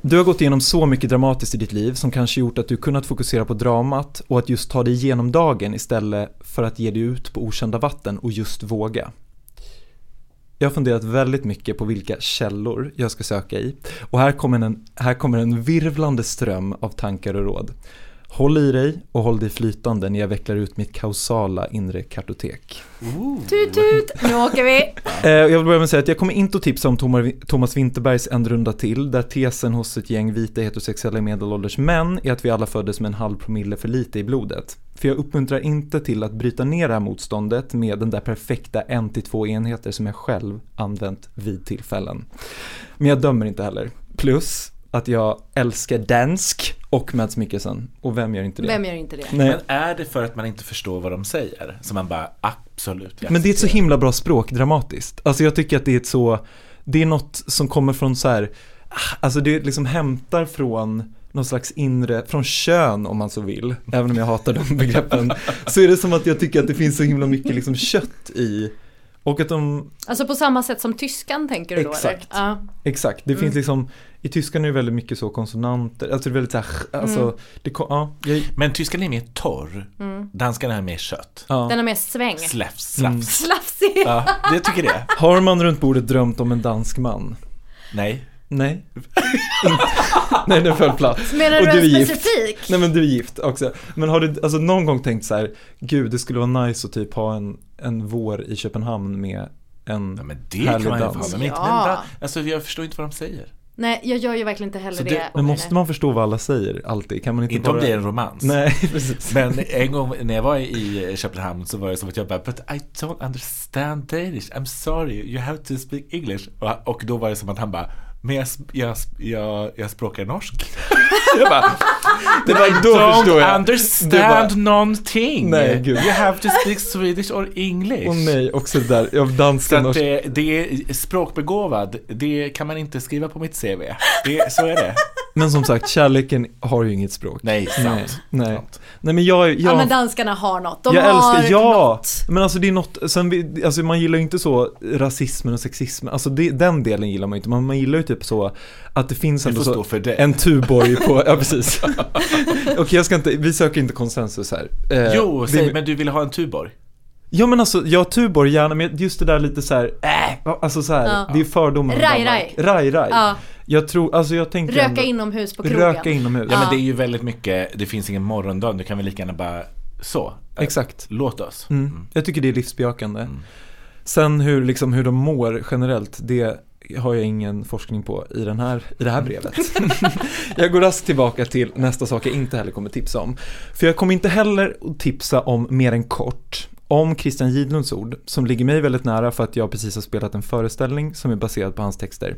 Du har gått igenom så mycket dramatiskt i ditt liv som kanske gjort att du kunnat fokusera på dramat och att just ta dig igenom dagen istället för att ge dig ut på okända vatten och just våga. Jag har funderat väldigt mycket på vilka källor jag ska söka i och här kommer en, här kommer en virvlande ström av tankar och råd. Håll i dig och håll dig flytande när jag vecklar ut mitt kausala inre kartotek. Tut tut, nu åker vi! Eh, Jag vill börja med att säga att jag kommer inte att tipsa om Thomas Winterbergs En runda till, där tesen hos ett gäng vita heterosexuella medelålders män är att vi alla föddes med en halv promille för lite i blodet. För jag uppmuntrar inte till att bryta ner det här motståndet med den där perfekta en till två enheter som jag själv använt vid tillfällen. Men jag dömer inte heller. Plus att jag älskar dansk och Mads Mikkelsen. Och vem gör inte det? Vem gör inte det? Nej. Men är det för att man inte förstår vad de säger? Så man bara absolut Men det är ett så himla bra språk dramatiskt. Alltså jag tycker att det är ett så, det är något som kommer från så här, ah, alltså det liksom hämtar från någon slags inre, från kön om man så vill, även om jag hatar de begreppen, så är det som att jag tycker att det finns så himla mycket liksom kött i, och att de, Alltså på samma sätt som tyskan tänker du då Exakt. eller? Ja. exakt, det finns liksom, i tyskan är det väldigt mycket så konsonanter, alltså det är väldigt så här, alltså, Mm. det, ja, jag, Men tyskan är mer torr. Mm. Danskarna är mer kött. ja. Den har mer sväng. Slafs, Mm. slafs. Slafsig! Ja, det tycker det. Har man runt bordet drömt om en dansk man? Nej. Nej. Nej, den föll platt. Menar Och du du en är gift. specifik? Nej men du är gift också. Men har du alltså någon gång tänkt så här, gud det skulle vara nice att typ ha en, en vår i Köpenhamn med en Ja, men det härlig kan man ju dans. inte Ja. men Alltså jag förstår inte vad de säger. Nej, jag gör ju verkligen inte heller Så det. det- Men måste man förstå vad alla säger alltid? Kan man inte, Inte bara... om det är en romans. Nej, precis. Men en gång när jag var i Köpenhamn så var det som att jag bara But I don't understand Danish, I'm sorry, you have to speak English. Och, och då var det som att han bara Men jag, jag, jag, jag språkar norsk. jag bara Det var då don't förstår jag. understand var- någonting. Nej, gud. You have to speak Swedish or English. Och nej, också det där, Så dansken att och... det, det är språkbegåvad, det kan man inte skriva på mitt CV. Det, så är det. Men som sagt, kärleken har ju inget språk. Nej, sant. Nej, nej. Sant. nej men jag, jag, Ja men danskarna har något. De jag har älskar, ja! något. Men alltså det är något, sen vi, alltså man gillar ju inte så rasismen och sexismen, alltså det, den delen gillar man ju inte, man, man gillar ju typ så att det finns ändå så för det. En Tuborg på, ja precis. Okej, jag ska inte, vi söker inte konsensus här. Eh, Jo, säg, men du ville ha en Tuborg? Ja men alltså, ja Tuborg gärna, men just det där lite så här, äh, alltså så här, Ja. det är fördomar om Raj, raj. Raj, raj. Ja, Jag tror, alltså jag tänker röka ändå, inomhus på krogen. Röka inomhus. Ja, Ja. men det är ju väldigt mycket, det finns ingen morgondag, du kan väl lika gärna bara så. Exakt. Låt oss. Mm. Jag tycker det är livsbejakande. Mm. Sen hur, liksom, hur de mår generellt, det har jag ingen forskning på i, den här, i det här brevet. jag går raskt tillbaka till nästa sak jag inte heller kommer tipsa om. För jag kommer inte heller att tipsa om mer än kort om Christian Gidlunds ord, som ligger mig väldigt nära för att jag precis har spelat en föreställning som är baserad på hans texter.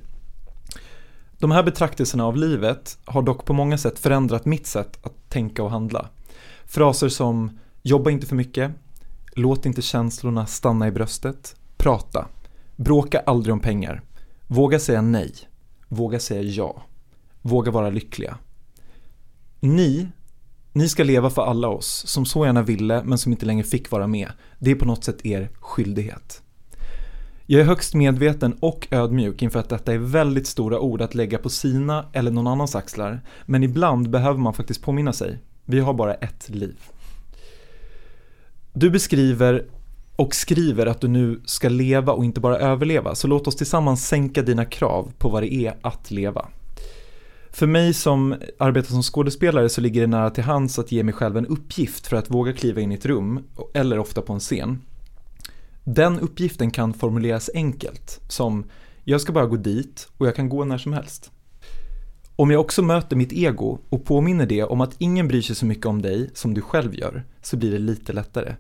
De här betraktelserna av livet har dock på många sätt förändrat mitt sätt att tänka och handla. Fraser som “jobba inte för mycket”, “låt inte känslorna stanna i bröstet”, “prata”, “bråka aldrig om pengar”, “våga säga nej”, “våga säga ja”, “våga vara lyckliga”. Ni, ni ska leva för alla oss som så gärna ville men som inte längre fick vara med. Det är på något sätt er skyldighet. Jag är högst medveten och ödmjuk inför att detta är väldigt stora ord att lägga på sina eller någon annans axlar, men ibland behöver man faktiskt påminna sig. Vi har bara ett liv. Du beskriver och skriver att du nu ska leva och inte bara överleva, så låt oss tillsammans sänka dina krav på vad det är att leva. För mig som arbetar som skådespelare så ligger det nära till hands att ge mig själv en uppgift för att våga kliva in i ett rum, eller ofta på en scen. Den uppgiften kan formuleras enkelt, som jag ska bara gå dit och jag kan gå när som helst. Om jag också möter mitt ego och påminner det om att ingen bryr sig så mycket om dig som du själv gör, så blir det lite lättare.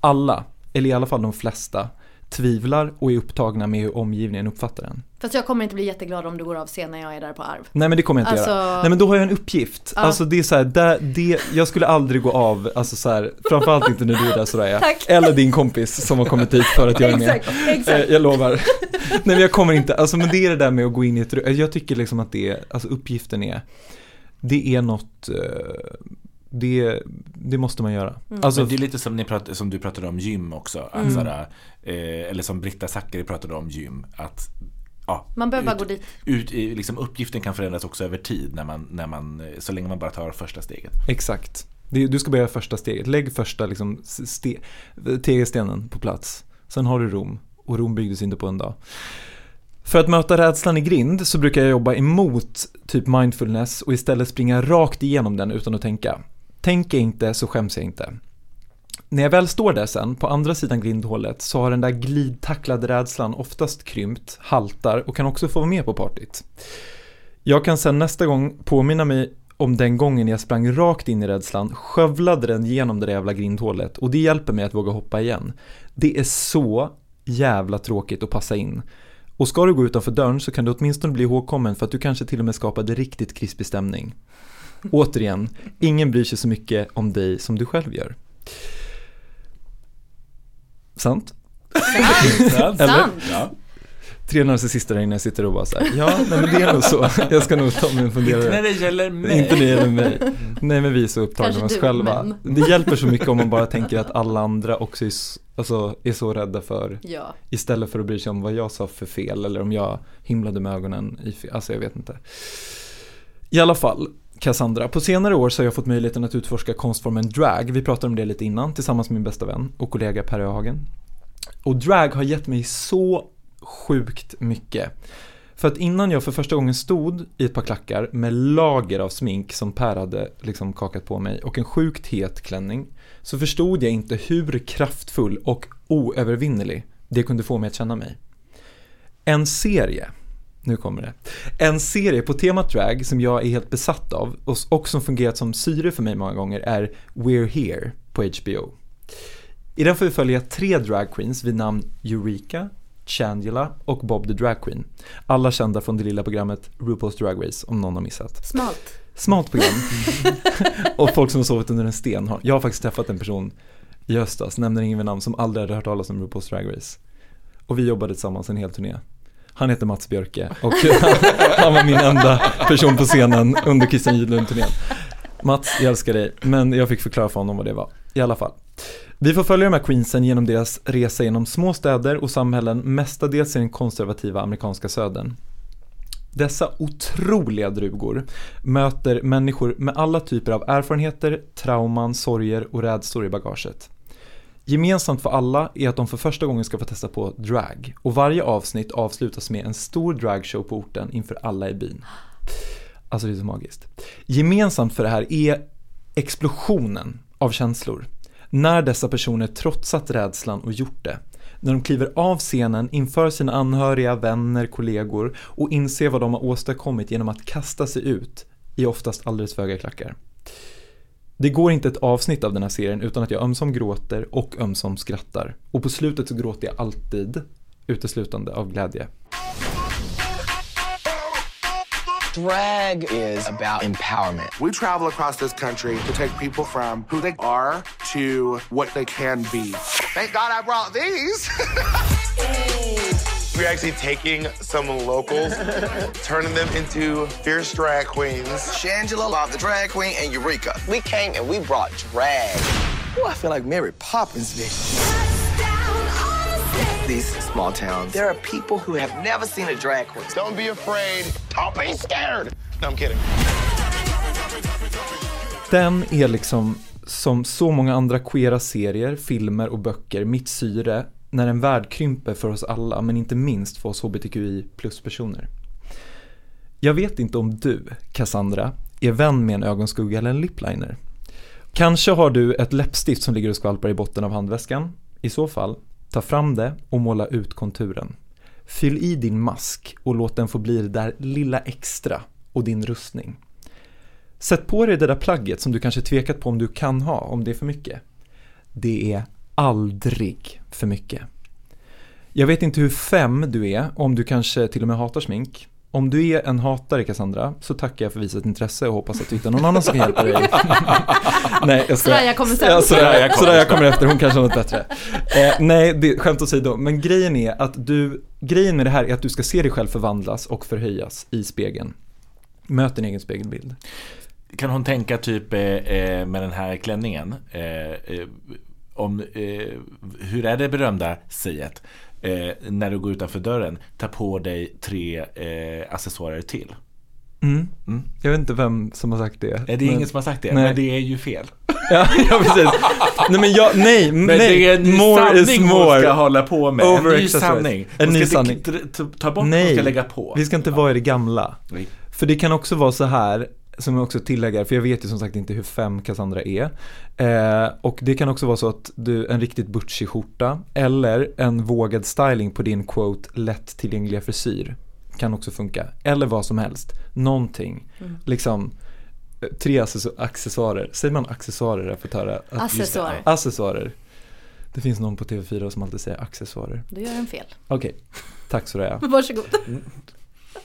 Alla, eller i alla fall de flesta, tvivlar och är upptagna med hur omgivningen uppfattar den. Fast jag kommer inte bli jätteglad om du går av scen när jag är där på arv. Nej men det kommer jag inte Alltså- göra. Nej men då har jag en uppgift. Ja. Alltså det är så här, det, det, jag skulle aldrig gå av, alltså så här, framförallt inte när du är där Soraya. Tack. Eller din kompis som har kommit hit för att jag är med. Exakt, exakt. Eh, Jag lovar. Nej men jag kommer inte, alltså men det är det där med att gå in i ett rum. Jag tycker liksom att det alltså uppgiften är, det är något, eh, det, det måste man göra. Alltså, Men det är lite som, ni prat, som du pratade om gym också. Att Mm. såhär, eh, eller som Britta Zackari pratade om gym. Att, ja, Man behöver bara ut- gå dit. Ut, i- liksom, uppgiften kan förändras också över tid när man, när man, eh, så länge man bara tar första steget. Exakt. Du ska börja första steget. Lägg första liksom, ste, tegelstenen på plats. Sen har du Rom. Och Rom byggdes inte på en dag. För att möta rädslan i grind så brukar jag jobba emot typ mindfulness och istället springa rakt igenom den utan att tänka. Tänker jag inte så skäms jag inte. När jag väl står där sen, på andra sidan grindhålet, så har den där glidtacklade rädslan oftast krympt, haltar och kan också få vara med på partyt. Jag kan sen nästa gång påminna mig om den gången jag sprang rakt in i rädslan, skövlade den genom det där jävla grindhålet och det hjälper mig att våga hoppa igen. Det är så jävla tråkigt att passa in. Och ska du gå utanför dörren så kan du åtminstone bli ihågkommen för att du kanske till och med skapade riktigt krispig stämning. Återigen, ingen bryr sig så mycket om dig som du själv gör. Sant? Eller? Sant. Ja. Tre narcissister där inne sitter och bara så här, ja, nej men det är nog så. Jag ska nog ta mig en Inte funderare. när det gäller mig. Inte det gäller mig. Nej men vi är så upptagna Kanske med oss du, själva. men- Det hjälper så mycket om man bara tänker att alla andra också är, alltså, är så rädda för Ja. Istället för att bry sig om vad jag sa för fel eller om jag himlade med ögonen i fel. Alltså jag vet inte. I alla fall, Cassandra. På senare år så har jag fått möjligheten att utforska konstformen drag. Vi pratade om det lite innan tillsammans med min bästa vän och kollega Per Öhagen. Och drag har gett mig så sjukt mycket. För att innan jag för första gången stod i ett par klackar med lager av smink som Per hade liksom kakat på mig och en sjukt het klänning så förstod jag inte hur kraftfull och oövervinnerlig det kunde få mig att känna mig. En serie, nu kommer det, en serie på temat drag som jag är helt besatt av och, som fungerat som syre för mig många gånger är We're Here på HBO. I den får vi följa tre drag queens vid namn Eureka, Chandela och Bob the Drag Queen. Alla kända från det lilla programmet RuPaul's Drag Race om någon har missat. Smalt. Smalt program. och folk som har sovit under en sten. Jag har faktiskt träffat en person i höstas, nämner ingen vid namn, som aldrig hade hört talas om RuPaul's Drag Race. Och vi jobbade tillsammans en hel turné. Han heter Mats Björke och han var min enda person på scenen under Christian Gidlund-turnén. Mats, jag älskar dig, men jag fick förklara för honom vad det var. I alla fall. Vi får följa de här queensen genom deras resa genom små städer och samhällen, mestadels i den konservativa amerikanska södern. Dessa otroliga drugor möter människor med alla typer av erfarenheter, trauman, sorger och rädslor i bagaget. Gemensamt för alla är att de för första gången ska få testa på drag och varje avsnitt avslutas med en stor dragshow på orten inför alla i byn. Alltså det är så magiskt. Gemensamt för det här är explosionen av känslor. När dessa personer trotsat rädslan och gjort det. När de kliver av scenen inför sina anhöriga, vänner, kollegor och inser vad de har åstadkommit genom att kasta sig ut i oftast alldeles för höga klackar. Det går inte ett avsnitt av den här serien utan att jag ömsom gråter och ömsom skrattar. Och på slutet så gråter jag alltid uteslutande av glädje. Drag is about empowerment. We travel across this country to take people from who they are to what they can be. Thank God I brought these. We're actually taking some locals, turning them into fierce drag queens. Shangela, Bob the Drag Queen, and Eureka. We came and we brought drag. Ooh, I feel like Mary Poppins, bitch. These small towns, there are people who have never seen a drag queen. Don't be afraid. Don't be scared. No, I'm kidding. Den är liksom som så många andra queera serier, filmer och böcker mitt syre när en värld krymper för oss alla men inte minst för oss hbtqi plus-personer. Jag vet inte om du, Cassandra, är vän med en ögonskugga eller en lipliner. Kanske har du ett läppstift som ligger och skvalpar i botten av handväskan. I så fall, ta fram det och måla ut konturen. Fyll i din mask och låt den få bli det där lilla extra och din rustning. Sätt på dig det där plagget som du kanske tvekat på om du kan ha, om det är för mycket. Det är aldrig för mycket. Jag vet inte hur fem du är, om du kanske till och med hatar smink. Om du är en hatare Cassandra, så tackar jag för visat intresse och hoppas att du hittar någon annan som kan hjälpa dig. nej, jag skojar. Soraya kommer sen. Ja, Soraya, Soraya kommer. Soraya kommer efter, hon kanske har något bättre. Eh, nej, det, skämt åsido, men grejen är att du, grejen med det här är att du ska se dig själv förvandlas och förhöjas i spegeln. Möt din egen spegelbild. Kan hon tänka typ eh, eh, med den här klänningen? Eh, eh, om, eh, hur är det berömda säget? Eh, när du går utanför dörren, ta på dig tre eh, accessoarer till. Mm. Mm. Jag vet inte vem som har sagt det. Eh, Det är men- ingen som har sagt det, Nej. men det är ju fel. Ja, ja precis. Nej men jag, nej, Men nej. det är en ny more is sanning hon ska hålla på med. En ny sanning. En ny sanning. ta bort, hon Nej, ska lägga på. vi ska inte vara i det gamla. Nej. För det kan också vara så här, som jag också tillägger, för jag vet ju som sagt inte hur fem Cassandra är. Eh, och det kan också vara så att du, en riktigt butchig skjorta eller en vågad styling på din quote lättillgängliga frisyr kan också funka. Eller vad som helst, någonting. Liksom eh, tre accessoarer, säger man accessoarer? Jag får höra. att- Accessoarer. Accessoarer. Det finns någon på TV4 som alltid säger accessoarer. Du gör en fel. Okej, tack Soraya. Varsågod.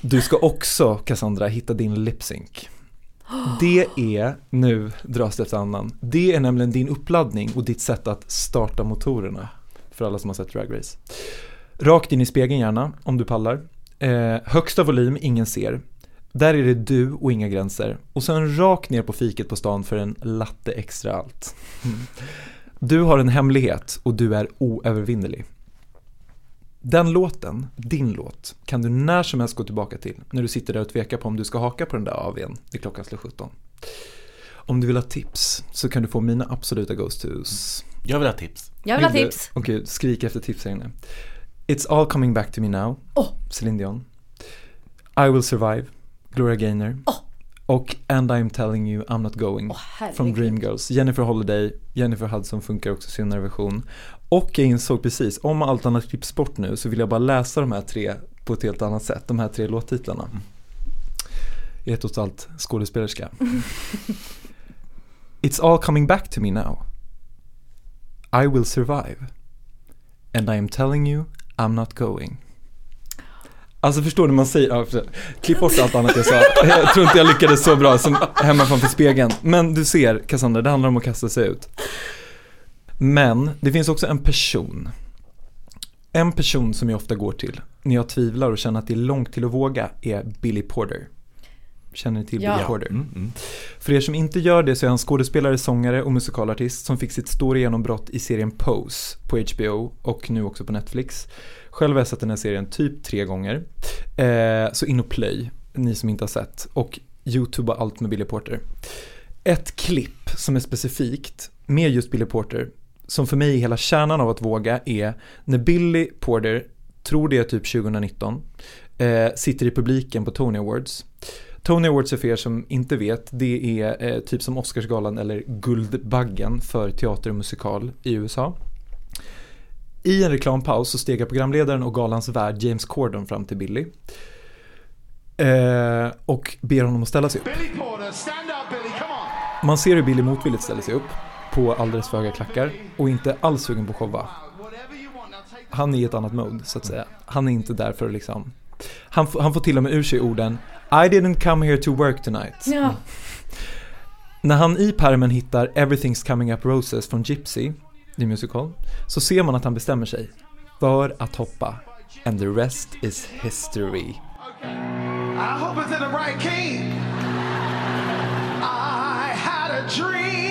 Du ska också, Cassandra, hitta din lipsync. Det är, nu dras det efter annan, det är nämligen din uppladdning och ditt sätt att starta motorerna. För alla som har sett Drag Race. Rakt in i spegeln gärna, om du pallar. Eh, högsta volym, ingen ser. Där är det du och inga gränser. Och sen rakt ner på fiket på stan för en latte extra allt. Mm. Du har en hemlighet och du är oövervinnerlig. Den låten, din låt, kan du när som helst gå tillbaka till när du sitter där och tvekar på om du ska haka på den där AWn när klockan slår 17. Om du vill ha tips så kan du få mina absoluta go-tos. Jag vill ha tips. Jag vill ha tips. Okej, skrik efter tips här inne. It's all coming back to me now, Åh. Celine Dion. I will survive, Gloria Gaynor. Åh. Och And I'm telling you I'm not going. Herregud. Från Dreamgirls. Jennifer Holiday, Jennifer Hudson funkar också i senare version. Och jag insåg precis, om allt annat klipps bort nu så vill jag bara läsa de här tre på ett helt annat sätt. De här tre låttitlarna. Jag är trots allt skådespelerska. It's all coming back to me now. I will survive. And I am telling you I'm not going. Alltså förstår du, man säger, ja, klipp bort allt annat jag sa. Jag tror inte jag lyckades så bra som hemma framför spegeln. Men du ser, Cassandra, det handlar om att kasta sig ut. Men det finns också en person. En person som jag ofta går till när jag tvivlar och känner att det är långt till att våga är Billy Porter. Känner ni till Ja. Billy Porter? Mm, mm. För er som inte gör det så är han skådespelare, sångare och musikalartist som fick sitt stora genombrott i serien Pose på HBO och nu också på Netflix. Själv har jag sett den här serien typ tre gånger. Eh, så in och play, ni som inte har sett. Och YouTube och allt med Billy Porter. Ett klipp som är specifikt med just Billy Porter, som för mig är hela kärnan av att våga, är när Billy Porter, tror det är typ 2019, eh, sitter i publiken på Tony Awards. Tony Awards är för er som inte vet, det är eh, typ som Oscarsgalan eller Guldbaggen för teater och musikal i USA. I en reklampaus så stegar programledaren och galans värd James Corden fram till Billy. Eh, och ber honom att ställa sig upp. Man ser hur Billy motvilligt ställer sig upp på alldeles för höga klackar och inte alls sugen på att showa. Han är i ett annat mode så att säga. Han är inte där för att liksom han, f- han får till och med ur sig orden I didn't come here to work tonight. Ja. När han i pärmen hittar Everything's coming up roses från Gypsy, The Musical, så ser man att han bestämmer sig för att hoppa. And the rest is history. I hope it's in the right key. I had a dream,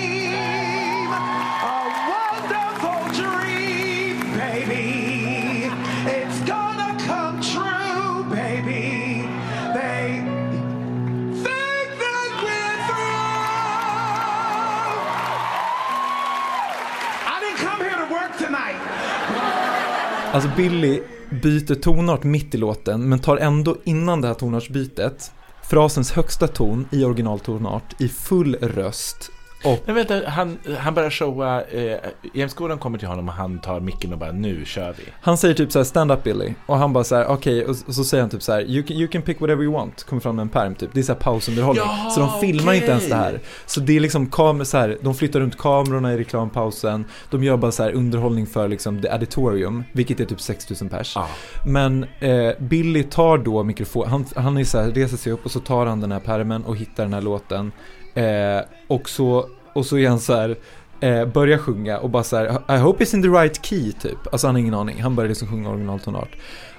Alltså Billy byter tonart mitt i låten men tar ändå innan det här tonartsbytet frasens högsta ton i originaltonart i full röst och Men vänta, han, han börjar showa, eh, James Gordon kommer till honom och han tar micken och bara nu kör vi. Han säger typ såhär stand up Billy och han bara såhär okej och, och så säger han typ såhär you can, you can pick whatever you want, kommer fram med en perm typ. Det är såhär pausunderhållning. Ja, så de filmar inte ens det här. Så det är liksom kameror så här, de flyttar runt kamerorna i reklampausen. De gör bara så här underhållning för liksom the auditorium, vilket är typ 6000 pers. Ja. Men eh, Billy tar då mikrofon, han, han är så här, reser sig upp och så tar han den här pärmen och hittar den här låten. Eh, och, så, och så är han så här, eh, börjar sjunga och bara så här, I hope it's in the right key typ. Alltså han har ingen aning, han börjar liksom sjunga originaltonart.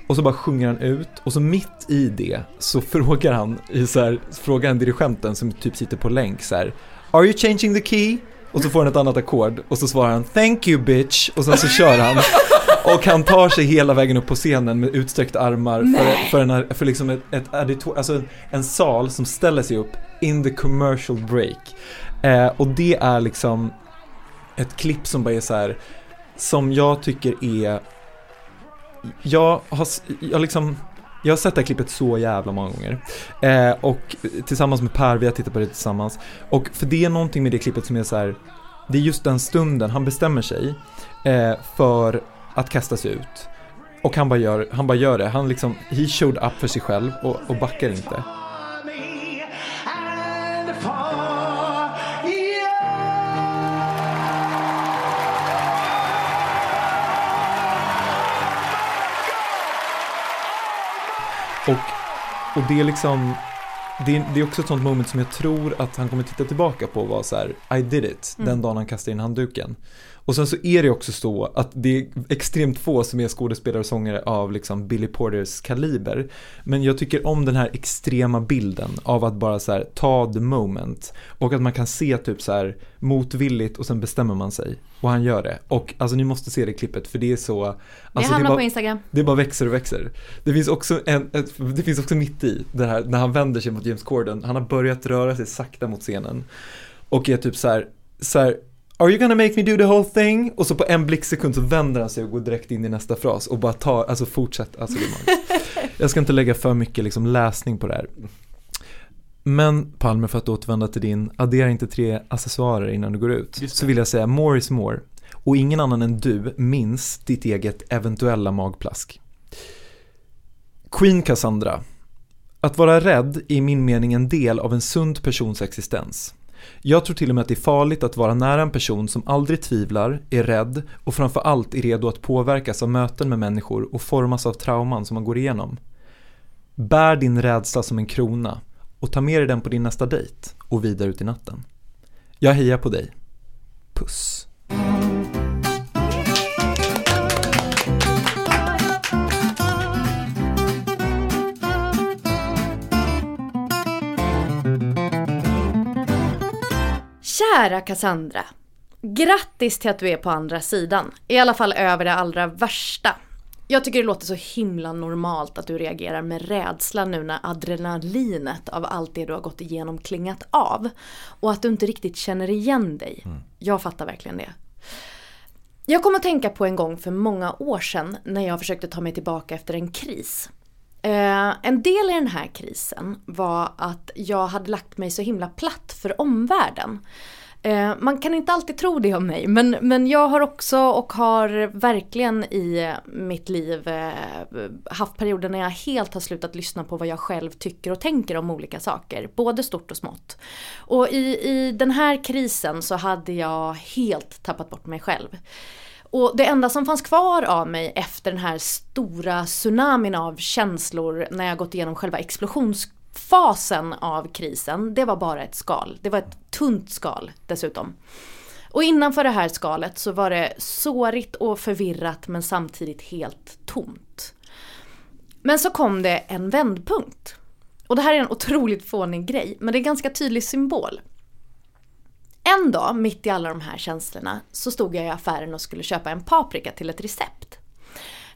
Och så bara sjunger han ut och så mitt i det så frågar han, i så här, frågar han dirigenten som typ sitter på länk så här, Are you changing the key? Och så får han ett annat ackord och så svarar han Thank you bitch och sen så kör han och han tar sig hela vägen upp på scenen med utsträckta armar för, för, en, för liksom ett, ett auditor, alltså en, sal som ställer sig upp in the commercial break. Eh, och det är liksom ett klipp som bara är så här som jag tycker är jag har, jag liksom jag har sett det här klippet så jävla många gånger. Eh, och tillsammans med Per, vi har tittat på det tillsammans. Och för det är någonting med det klippet som är så här, det är just den stunden han bestämmer sig eh, för att kasta sig ut. Och han bara gör, han bara gör det. Han liksom, he showed up för sig själv och, och backar inte. Och, och det är liksom, det är, det är också ett sånt moment som jag tror att han kommer titta tillbaka på och vara så här, I did it, den dagen han kastade in handduken. Och sen så är det också så att det är extremt få som är skådespelare och sångare av liksom Billy Porters kaliber. Men jag tycker om den här extrema bilden av att bara så här ta the moment och att man kan se typ så här motvilligt och sen bestämmer man sig och han gör det. Och alltså ni måste se det klippet för det är så. Det Alltså, hamnar är bara- på Instagram. det bara växer och växer. Det finns också, en, ett, det finns också mitt i det här, när han vänder sig mot James Corden, han har börjat röra sig sakta mot scenen. Och är typ så här, så här, Are you gonna make me do the whole thing? Och så på en blixtsekund så vänder han sig och går direkt in i nästa fras och bara tar, alltså fortsätt, alltså det är. Jag ska inte lägga för mycket liksom läsning på det här. Men Palme, för att återvända till din, addera inte tre accessoarer innan du går ut. Så vill jag säga, more is more. Och ingen annan än du minns ditt eget eventuella magplask. Queen Cassandra. Att vara rädd är i min mening en del av en sund persons existens. Jag tror till och med att det är farligt att vara nära en person som aldrig tvivlar, är rädd och framför allt är redo att påverkas av möten med människor och formas av trauman som man går igenom. Bär din rädsla som en krona och ta med dig den på din nästa dejt och vidare ut i natten. Jag hejar på dig. Puss. Kära Cassandra. Grattis till att du är på andra sidan. I alla fall över det allra värsta. Jag tycker det låter så himla normalt att du reagerar med rädsla nu när adrenalinet av allt det du har gått igenom klingat av. Och att du inte riktigt känner igen dig. Jag fattar verkligen det. Jag kommer att tänka på en gång för många år sedan när jag försökte ta mig tillbaka efter en kris. Eh, en del i den här krisen var att jag hade lagt mig så himla platt för omvärlden. Eh, man kan inte alltid tro det om mig men, men jag har också och har verkligen i mitt liv eh, haft perioder när jag helt har slutat lyssna på vad jag själv tycker och tänker om olika saker. Både stort och smått. Och i, i den här krisen så hade jag helt tappat bort mig själv. Och det enda som fanns kvar av mig efter den här stora tsunamin av känslor när jag gått igenom själva explosionsfasen av krisen, det var bara ett skal. Det var ett tunt skal dessutom. Och innanför det här skalet så var det sårigt och förvirrat men samtidigt helt tomt. Men så kom det en vändpunkt. Och det här är en otroligt fånig grej, men det är en ganska tydlig symbol. En dag, mitt i alla de här känslorna, så stod jag i affären och skulle köpa en paprika till ett recept.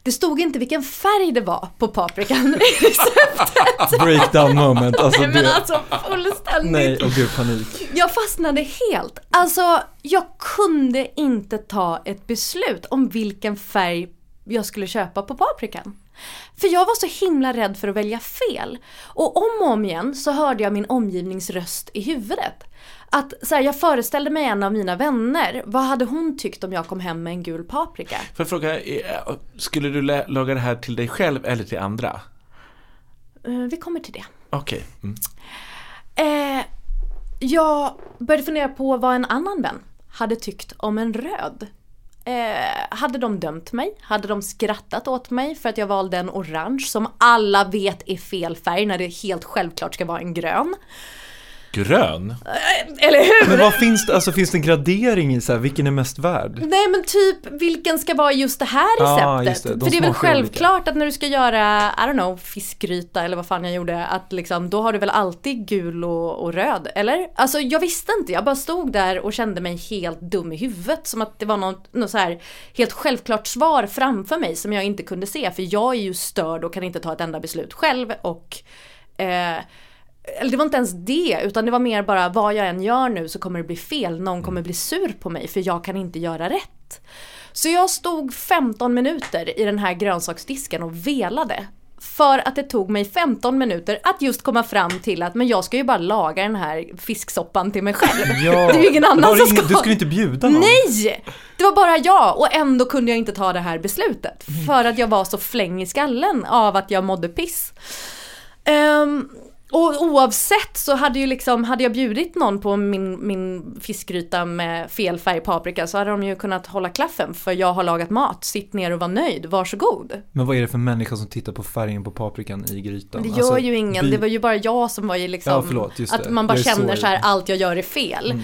Det stod inte vilken färg det var på paprikan i receptet. Breakdown moment. Alltså, Nej men alltså fullständigt. nej, och gud panik. Jag fastnade helt. Alltså, jag kunde inte ta ett beslut om vilken färg jag skulle köpa på paprikan. För jag var så himla rädd för att välja fel. Och om och om igen så hörde jag min omgivningsröst i huvudet. Att så här, jag föreställde mig en av mina vänner, vad hade hon tyckt om jag kom hem med en gul paprika? Får jag fråga, eh, skulle du laga det här till dig själv eller till andra? Eh, vi kommer till det. Okej. Mm. Eh, jag började fundera på vad en annan vän hade tyckt om en röd. Eh, hade de dömt mig? Hade de skrattat åt mig för att jag valde en orange som alla vet är fel färg när det helt självklart ska vara en grön? Grön? Eller hur? Men vad finns det, alltså finns det en gradering i så här, vilken är mest värd? Nej men typ vilken ska vara just det här receptet? Ah, just det. De För det är väl smakar olika. självklart att när du ska göra, I don't know, fiskgryta eller vad fan jag gjorde, att liksom då har du väl alltid gul och, och röd, eller? Alltså jag visste inte, jag bara stod där och kände mig helt dum i huvudet som att det var något, något så här helt självklart svar framför mig som jag inte kunde se för jag är ju störd och kan inte ta ett enda beslut själv och eh, eller det var inte ens det, utan det var mer bara vad jag än gör nu så kommer det bli fel. Någon kommer bli sur på mig för jag kan inte göra rätt. Så jag stod 15 minuter i den här grönsaksdisken och velade. För att det tog mig 15 minuter att just komma fram till att men jag ska ju bara laga den här fisksoppan till mig själv. Ja, det är ju ingen annan som ska. Du skulle inte bjuda någon? Nej! Det var bara jag och ändå kunde jag inte ta det här beslutet. För att jag var så fläng i skallen av att jag mådde piss. Ehm, och oavsett så hade ju liksom, hade jag bjudit någon på min, min fiskgryta med fel färg paprika så hade de ju kunnat hålla klaffen för jag har lagat mat, sitt ner och var nöjd, varsågod. Men vad är det för människa som tittar på färgen på paprikan i grytan? Men det gör Alltså, ju ingen, det var ju bara jag som var ju liksom, Ja, förlåt, att man bara är så- känner så här, allt jag gör är fel.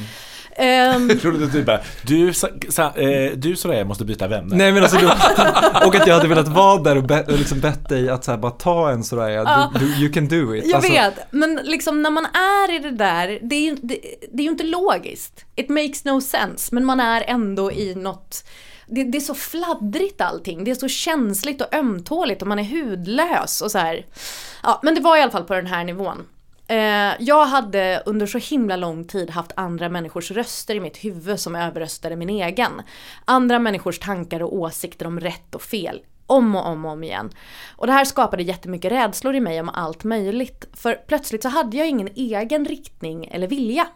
Ehm, Jag trodde att du bara, du, sa, sa, eh, du Soraya måste byta vänner. Nej men alltså du, och att jag hade velat vara där och, be, och liksom bett dig att så här, bara ta en Soraya, du, du, you can do it. Jag Alltså, vet, men liksom när man är i det där, det är, ju, det, det är ju inte logiskt. It makes no sense, men man är ändå i något det, det är så fladdrigt allting, det är så känsligt och ömtåligt och man är hudlös och så här. Ja, men det var i alla fall på den här nivån. Eh, jag hade under så himla lång tid haft andra människors röster i mitt huvud som överröstade min egen. Andra människors tankar och åsikter om rätt och fel. Om och om och om igen. Och det här skapade jättemycket rädslor i mig om allt möjligt. För plötsligt så hade jag ingen egen riktning eller vilja.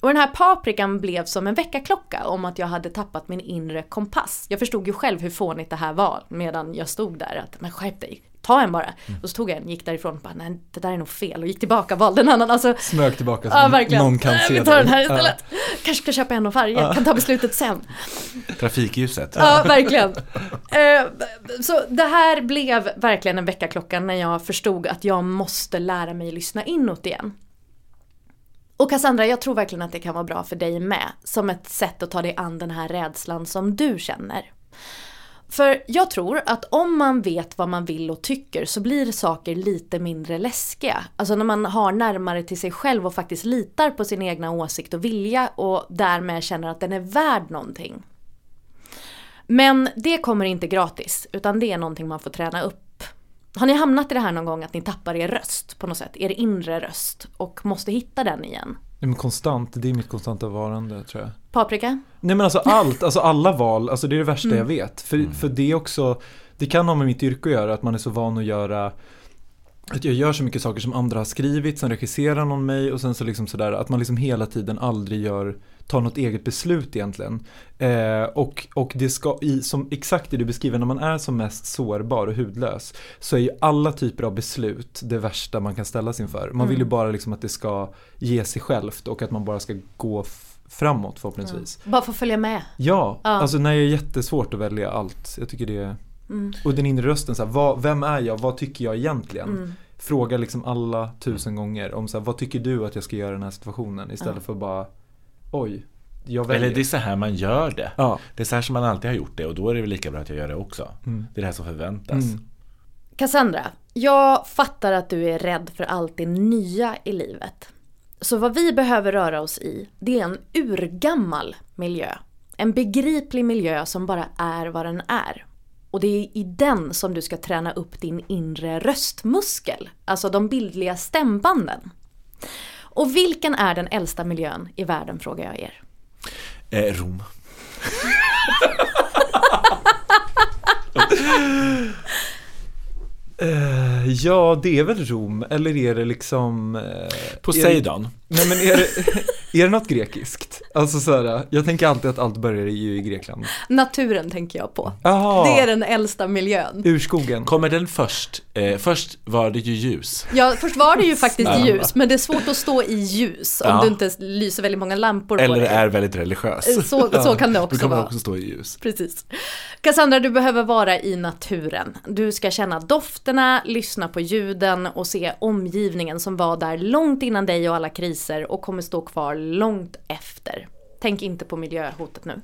Och den här paprikan blev som en väckarklocka om att jag hade tappat min inre kompass. Jag förstod ju själv hur fånigt det här var medan jag stod där. Att, men skärp dig, ta en bara. Och så tog jag en, gick därifrån och bara, nej det där är nog fel. Och gick tillbaka, valde en annan. Alltså, Smög tillbaka så ja verkligen. någon kan se Vi tar den här istället. Kanske ska köpa en av varje, kan ta beslutet sen. Trafikljuset. Ja, verkligen. Eh, Så det här blev verkligen en väckarklocka när jag förstod att jag måste lära mig lyssna inåt igen. Och Cassandra, jag tror verkligen att det kan vara bra för dig med. Som ett sätt att ta dig an den här rädslan som du känner. För jag tror att om man vet vad man vill och tycker så blir saker lite mindre läskiga. Alltså när man har närmare till sig själv och faktiskt litar på sin egna åsikt och vilja och därmed känner att den är värd någonting. Men det kommer inte gratis, utan det är någonting man får träna upp. Har ni hamnat i det här någon gång att ni tappar er röst på något sätt, er inre röst och måste hitta den igen? Men konstant, det är mitt konstanta varande tror jag. Paprika? Nej men alltså allt, alltså alla val, alltså det är det värsta Mm. jag vet. För, för det är också, det kan ha med mitt yrke att göra, att man är så van att göra att jag gör så mycket saker som andra har skrivit, sen regisserar någon mig och sen så liksom sådär att man liksom hela tiden aldrig gör, tar något eget beslut egentligen. Eh, och, och det ska, i, som exakt det du beskriver, när man är som mest sårbar och hudlös så är ju alla typer av beslut det värsta man kan ställas inför. Man vill ju bara liksom att det ska ge sig självt och att man bara ska gå framåt förhoppningsvis. Bara få följa med. Ja, Ja. alltså när det är jättesvårt att välja allt. Jag tycker det är... Mm. Och den inre rösten, så här, vad, vem är jag? Vad tycker jag egentligen? Mm. Fråga liksom alla tusen gånger om så här, vad tycker du att jag ska göra i den här situationen? Istället för bara, oj, jag väljer. Eller det är så här man gör det. Ja. Det är så här som man alltid har gjort det och då är det väl lika bra att jag gör det också. Mm. Det är det här som förväntas. Mm. Cassandra, jag fattar att du är rädd för allt det nya i livet. Så vad vi behöver röra oss i, det är en urgammal miljö. En begriplig miljö som bara är vad den är. Och det är i den som du ska träna upp din inre röstmuskel, alltså de bildliga stämbanden. Och vilken är den äldsta miljön i världen frågar jag er? Eh, Rom. Eh, ja, det är väl Rom, eller är det liksom... Uh, Poseidon. Är, nej men är det, är det något grekiskt? Alltså så här, jag tänker alltid att allt börjar ju i Grekland. Naturen tänker jag på. Jaha, Det är den äldsta miljön. urskogen. Kommer den först? Eh, först var det ju ljus. Ja, först var det ju faktiskt ljus, men det är svårt att stå i ljus om Ja. du inte lyser väldigt många lampor på Eller dig. är väldigt religiös. Så, så kan det också kan man vara. också stå i ljus. Precis. Cassandra, du behöver vara i naturen. Du ska känna dofterna, lyssna på ljuden och se omgivningen som var där långt innan dig och alla kriser och kommer stå kvar långt efter. Tänk inte på miljöhotet nu.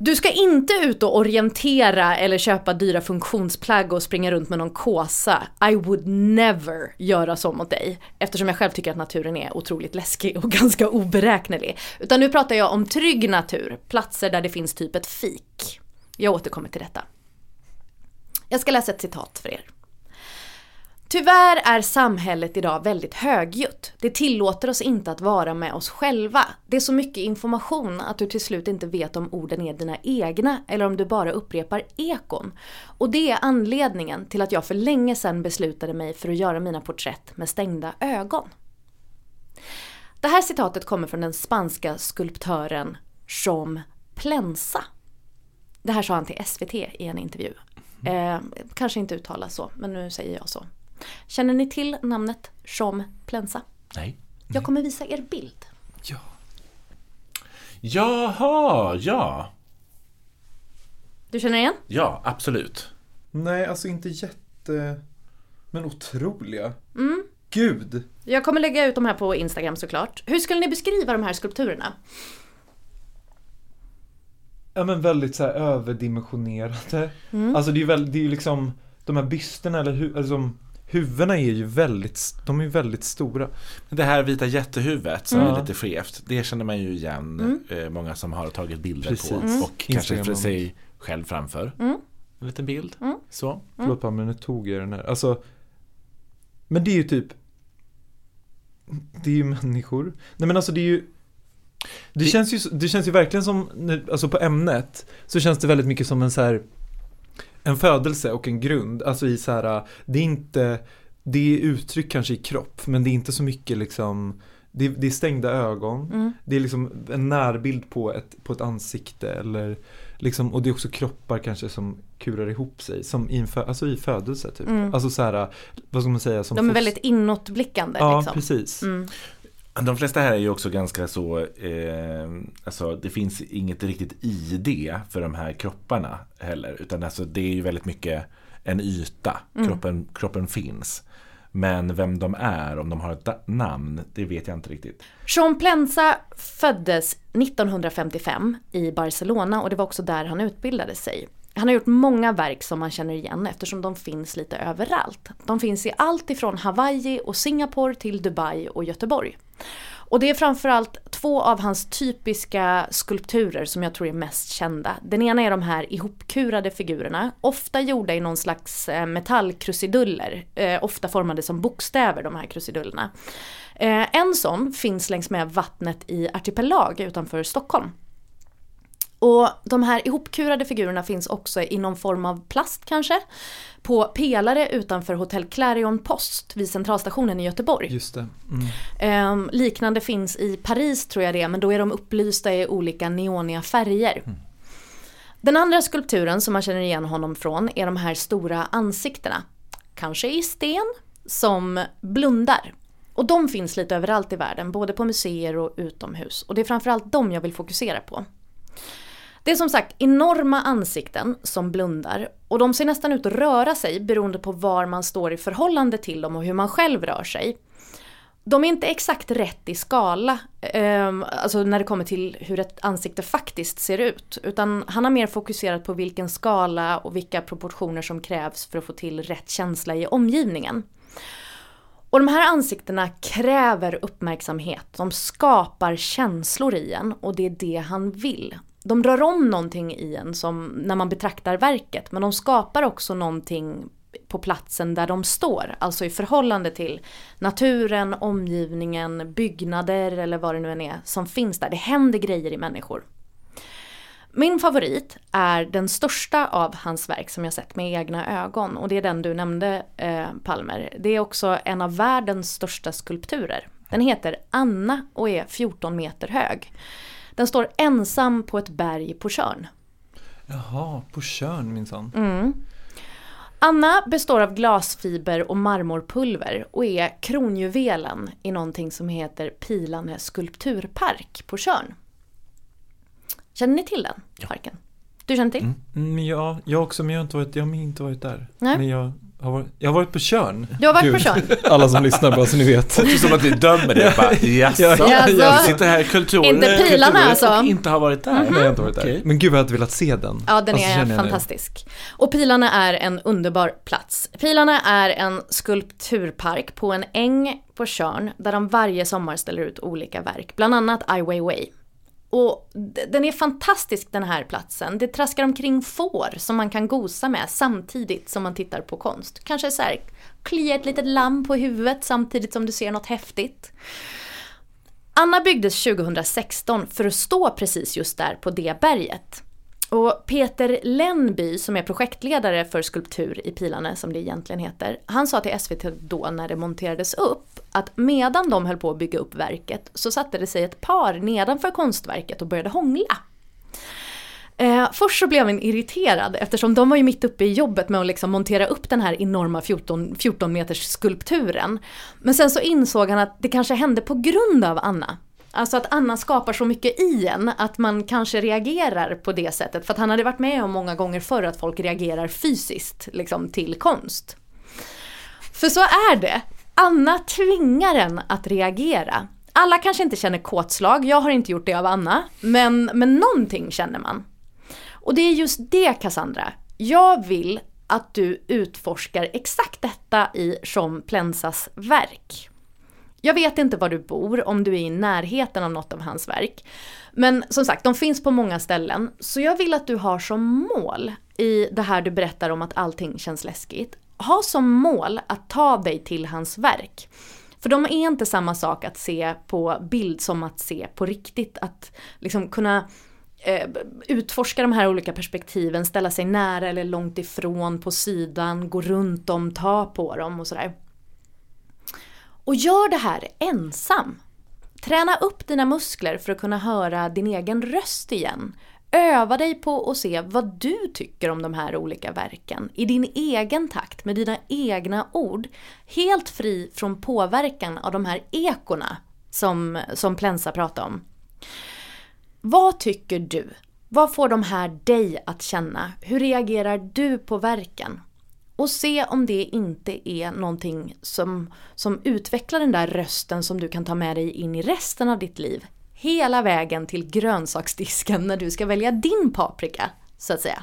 Du ska inte ut och orientera eller köpa dyra funktionsplagg och springa runt med någon kåsa. I would never göra så mot dig. Eftersom jag själv tycker att naturen är otroligt läskig och ganska oberäknelig. Utan nu pratar jag om trygg natur, platser där det finns typ ett fik. Jag återkommer till detta. Jag ska läsa ett citat för er. Tyvärr är samhället idag väldigt högljutt. Det tillåter oss inte att vara med oss själva. Det är så mycket information att du till slut inte vet om orden är dina egna eller om du bara upprepar ekon. Och det är anledningen till att jag för länge sedan beslutade mig för att göra mina porträtt med stängda ögon. Det här citatet kommer från den spanska skulptören Jean Plensa. Det här sa han till SVT i en intervju. Eh, kanske inte uttalas så, men nu säger jag så. Känner ni till namnet Jean Plensa? Nej. Jag kommer visa er bild. Jaha, ja. Du känner igen? Ja, absolut. Nej, alltså inte jätte... Men otroliga. Mm. Gud! Jag kommer lägga ut de här på Instagram såklart. Hur skulle ni beskriva de här skulpturerna? Ja men väldigt så här överdimensionerade. Mm. Alltså det är ju väl, det är ju liksom De här bysterna eller hu, alltså, huvudena är ju väldigt, de är väldigt stora. Det här vita jättehuvudet som Mm. är lite skevt, det känner man ju igen. Eh, många som har tagit bilder Precis. på. Mm. Och kanske för sig själv framför. Mm. En liten bild. Mm. Så. Förlåt Pam, men nu tog jag den här. Alltså Men det är ju typ Det är ju människor. Nej men alltså det är ju det, känns ju, det känns ju verkligen som, alltså på ämnet Så känns det väldigt mycket som en så här En födelse och en grund, alltså i så här Det är inte Det är uttryck kanske i kropp, men det är inte så mycket liksom det är, det är stängda ögon, Mm. det är liksom en närbild på ett, på ett ansikte eller liksom, och det är också kroppar kanske som kurar ihop sig, som i, alltså i födelse typ. Mm. Alltså så här, vad ska man säga? Som De är väldigt inåtblickande. Ja, liksom. precis. Mm. De flesta här är ju också ganska så, eh, alltså det finns inget riktigt ID för de här kropparna heller. Utan alltså det är ju väldigt mycket en yta. Mm. Kroppen, kroppen finns. Men vem de är, om de har ett namn, det vet jag inte riktigt. Jean Plensa föddes 1955 i Barcelona och det var också där han utbildade sig. Han har gjort många verk som man känner igen eftersom de finns lite överallt. De finns i allt ifrån Hawaii och Singapore till Dubai och Göteborg. Och det är framförallt två av hans typiska skulpturer som jag tror är mest kända. Den ena är de här ihopkurade figurerna, ofta gjorda i någon slags eh, metallkrusiduller, eh, ofta formade som bokstäver de här krusidullerna. Eh, en sån finns längs med vattnet i Artipelag utanför Stockholm. Och de här ihopkurade figurerna finns också i någon form av plast kanske. På pelare utanför Hotell Clarion Post vid centralstationen i Göteborg. Just det. Mm. Ehm, liknande finns i Paris tror jag det är, men då är de upplysta i olika neoniga färger. Den andra skulpturen som man känner igen honom från är de här stora ansiktena. Kanske i sten, som blundar. Och de finns lite överallt i världen, både på museer och utomhus. Och det är framförallt de jag vill fokusera på. Det är som sagt enorma ansikten som blundar och de ser nästan ut att röra sig beroende på var man står i förhållande till dem och hur man själv rör sig. De är inte exakt rätt i skala, eh, alltså när det kommer till hur ett ansikte faktiskt ser ut. Utan han har mer fokuserat på vilken skala och vilka proportioner som krävs för att få till rätt känsla i omgivningen. Och de här ansiktena kräver uppmärksamhet. De skapar känslor i en och det är det han vill. De rör om någonting i en som när man betraktar verket men de skapar också någonting på platsen där de står, alltså i förhållande till naturen, omgivningen, byggnader eller vad det nu än är som finns där. Det händer grejer i människor. Min favorit är den största av hans verk som jag sett med egna ögon och det är den du nämnde eh, Palmer. Det är också en av världens största skulpturer. Den heter Anna och är 14 meter hög. Den står ensam på ett berg på Tjörn. Jaha, på Tjörn minsann. Mm. Anna består av glasfiber och marmorpulver och är kronjuvelen i någonting som heter Pilane skulpturpark på Tjörn. Känner ni till den parken? Du känner till? Mm, ja, jag också, men jag har inte varit, jag har inte varit där. Nej. Men jag har varit, jag har varit på Tjörn. Du har varit Gud. på Tjörn? Alla som lyssnar bara så ni vet. Det är som att vi dömer det. Bara, jaså? Ja, ja, Jaså? Jag sitter här kultur, Inte pilarna alltså? och inte har varit där. Nej, jag har inte varit där. Okej. Men gud vad jag hade velat se den. Ja, den Alltså, är fantastisk. Och Pilarna är en underbar plats. Pilarna är en skulpturpark på en äng på Tjörn där de varje sommar ställer ut olika verk, bland annat Ai Weiwei. Och den är fantastisk den här platsen. Det traskar omkring får som man kan gosa med samtidigt som man tittar på konst. Kanske så här, klia ett litet lamm på huvudet samtidigt som du ser något häftigt. Anna byggdes 2016 för att stå precis just där på det berget. Och Peter Lennby som är projektledare för Skulptur i Pilane, som det egentligen heter, han sa till SVT då när det monterades upp att medan de höll på att bygga upp verket så satte det sig ett par nedanför konstverket och började hångla. Eh, först så blev han irriterad eftersom de var ju mitt uppe i jobbet med att liksom montera upp den här enorma 14, 14 meters skulpturen. Men sen så insåg han att det kanske hände på grund av Anna. Alltså att Anna skapar så mycket i en att man kanske reagerar på det sättet. För att han hade varit med om många gånger förr att folk reagerar fysiskt liksom, till konst. För så är det. Anna tvingar en att reagera. Alla kanske inte känner kåtslag, jag har inte gjort det av Anna. Men, men någonting känner man. Och det är just det Cassandra. Jag vill att du utforskar exakt detta i Jean Plensas verk. Jag vet inte var du bor, om du är i närheten av något av hans verk. Men som sagt, de finns på många ställen. Så jag vill att du har som mål i det här du berättar om att allting känns läskigt. Ha som mål att ta dig till hans verk. För de är inte samma sak att se på bild som att se på riktigt. Att liksom kunna eh, utforska de här olika perspektiven, ställa sig nära eller långt ifrån, på sidan, gå runt dem, ta på dem och sådär. Och gör det här ensam. Träna upp dina muskler för att kunna höra din egen röst igen. Öva dig på att se vad du tycker om de här olika verken i din egen takt med dina egna ord. Helt fri från påverkan av de här ekorna som, som Plensa pratade om. Vad tycker du? Vad får de här dig att känna? Hur reagerar du på verken? Och se om det inte är någonting som, som utvecklar den där rösten som du kan ta med dig in i resten av ditt liv. Hela vägen till grönsaksdisken när du ska välja din paprika, så att säga.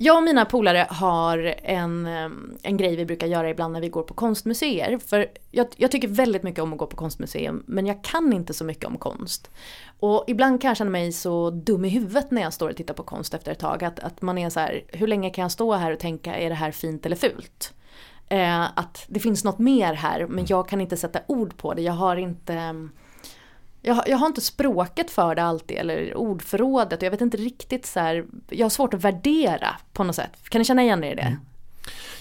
Jag och mina polare har en, en grej vi brukar göra ibland när vi går på konstmuseer. För jag, jag tycker väldigt mycket om att gå på konstmuseum men jag kan inte så mycket om konst. Och ibland kan jag känna mig så dum i huvudet när jag står och tittar på konst efter ett tag. Att, att man är så här, hur länge kan jag stå här och tänka, är det här fint eller fult? Eh, att det finns något mer här men jag kan inte sätta ord på det. Jag har inte jag, har- jag har inte språket för det alltid eller ordförrådet och jag vet inte riktigt så här, jag har svårt att värdera på något sätt. Kan ni känna igen er i det?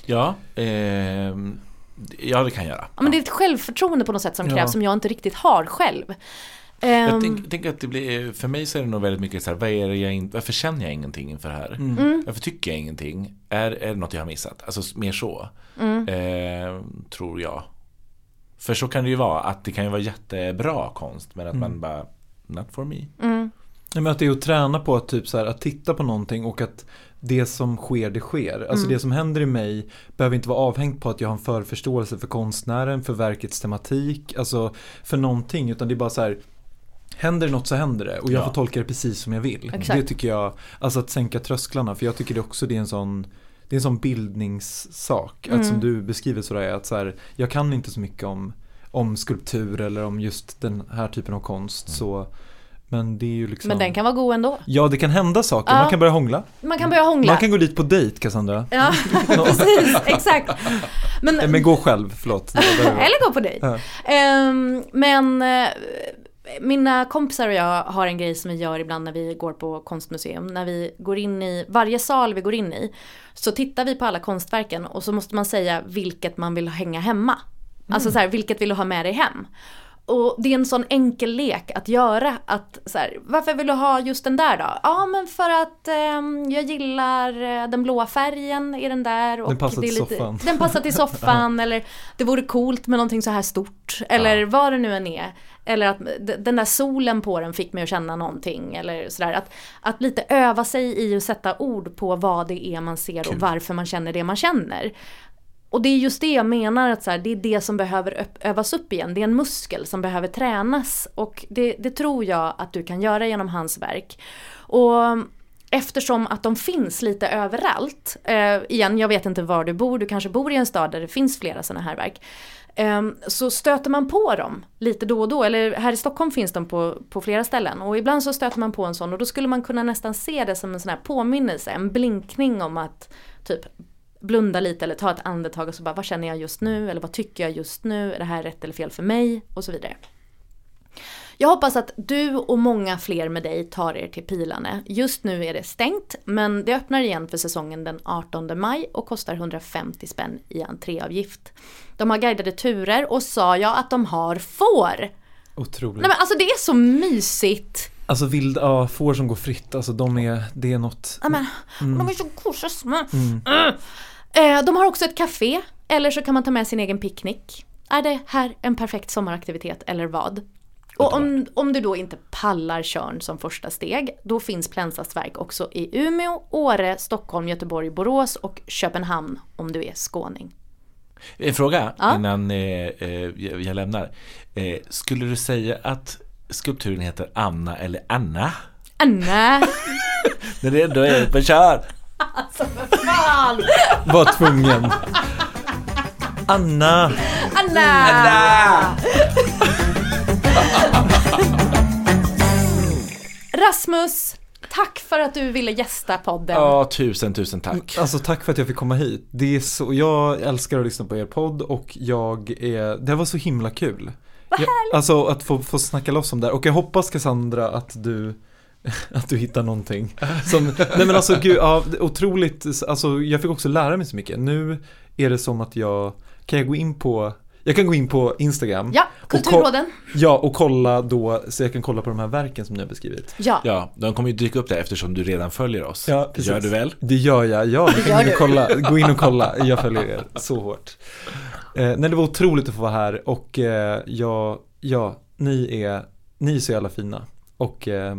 Ja, ehm, ja det kan jag göra. Ja, men det är ett självförtroende på något sätt som Ja. krävs som jag inte riktigt har själv. Jag Ehm, tänk- tänker att det blir, för mig så är det nog väldigt mycket så här, vad är jag in, varför känner jag ingenting inför det här? Mm. Varför tycker jag ingenting? Är, är det något jag har missat? Alltså mer så, Mm. eh, tror jag. För så kan det ju vara, att det kan ju vara jättebra konst, men att man bara, not for me. mm, Nej, men att det är att träna på att, typ så här, att titta på någonting och att det som sker, det sker. Alltså Mm. det som händer i mig behöver inte vara avhängt på att jag har en förförståelse för konstnären, för verkets tematik, alltså för någonting. Utan det är bara så här, händer det något så händer det och jag Ja. får tolka det precis som jag vill. Exakt. Det tycker jag, alltså att sänka trösklarna, för jag tycker det också det är en sån det är en sån bildningssak, Mm. att som du beskriver sådär, att så här, jag kan inte så mycket om, om skulptur eller om just den här typen av konst. Så, men det är ju liksom men den kan vara god ändå. Ja, det kan hända saker. Ja. Man kan börja hångla. Man kan börja hångla. Man kan gå dit på dejt, Cassandra. Ja, precis, exakt. Men, Men gå själv, förlåt. Eller gå på dejt. Ja. Ehm, men eh, mina kompisar och jag har en grej som vi gör ibland när vi går på konstmuseum. När vi går in i, varje sal vi går in i, så tittar vi på alla konstverken och så måste man säga vilket man vill hänga hemma. Alltså så här, vilket vill du ha med dig hem? Och det är en sån enkel lek att göra att så här, varför vill du ha just den där då? Ja men för att ehm, jag gillar eh, den blåa färgen i den där. Och Den passar till lite, soffan. Den passar till soffan eller det vore coolt med någonting så här stort. Eller vad det nu än är. Eller att den där solen på den fick mig att känna någonting. Eller sådär. Att, att lite öva sig i att sätta ord på vad det är man ser och varför man känner det man känner. Och det är just det jag menar att så här, det är det som behöver övas upp igen. Det är en muskel som behöver tränas. Och det, det tror jag att du kan göra genom hans verk. Och eftersom att de finns lite överallt. Eh, igen, jag vet inte var du bor. Du kanske bor i en stad där det finns flera sådana här verk. Ehm, så stöter man på dem lite då och då. Eller här i Stockholm finns de på, på flera ställen. Och ibland så stöter man på en sån och då skulle man kunna nästan se det som en sån här påminnelse. En blinkning om att typ blunda lite eller ta ett andetag och så bara vad känner jag just nu eller vad tycker jag just nu, är det här rätt eller fel för mig och så vidare. Jag hoppas att du och många fler med dig tar er till Pilane. Just nu är det stängt men det öppnar igen för säsongen den 18 maj och kostar 150 spänn i entréavgift. De har guidade turer och sa jag att de har får. Otroligt. Nej men alltså det är så mysigt. Alltså vilda, ja, får som går fritt, alltså de är, det är något. Ja, men, De är så goda små. Mm. Eh, De har också ett café, eller så kan man ta med sin egen picknick. Är det här en perfekt sommaraktivitet eller vad? Och om, om du då inte pallar Tjörn som första steg, då finns Plensas verk också i Umeå, Åre, Stockholm, Göteborg, Borås och Köpenhamn om du är skåning. En fråga Ja. innan eh, eh, jag lämnar. Eh, skulle du säga att skulpturen heter Anna eller Anna? Anna! När det ändå är på kör. Fan! Var tvungen. Anna! Anna! Rasmus, tack för att du ville gästa podden. Ja, tusen, tusen tack. Alltså tack för att jag fick komma hit. Det är så, jag älskar att lyssna på er podd och jag är, det var så himla kul. Vad jag, Alltså att få, få snacka loss om det här. Och jag hoppas Cassandra att du att du hittar någonting. Som, nej men alltså gud, ja, otroligt, alltså jag fick också lära mig så mycket. Nu är det som att jag, kan jag gå in på, jag kan gå in på Instagram. Ja, och Kulturråden. ko- Ja, och kolla då, så jag kan kolla på de här verken som ni har beskrivit. Ja. Ja, de kommer ju dyka upp där eftersom du redan följer oss. Ja, det precis. gör du väl? Det gör jag, ja. Gör kan gå in, du. och kolla, gå in och kolla, jag följer er så hårt. Eh, nej, det var otroligt att få vara här och eh, ja, ja, ni är, ni är så jävla fina. Och eh,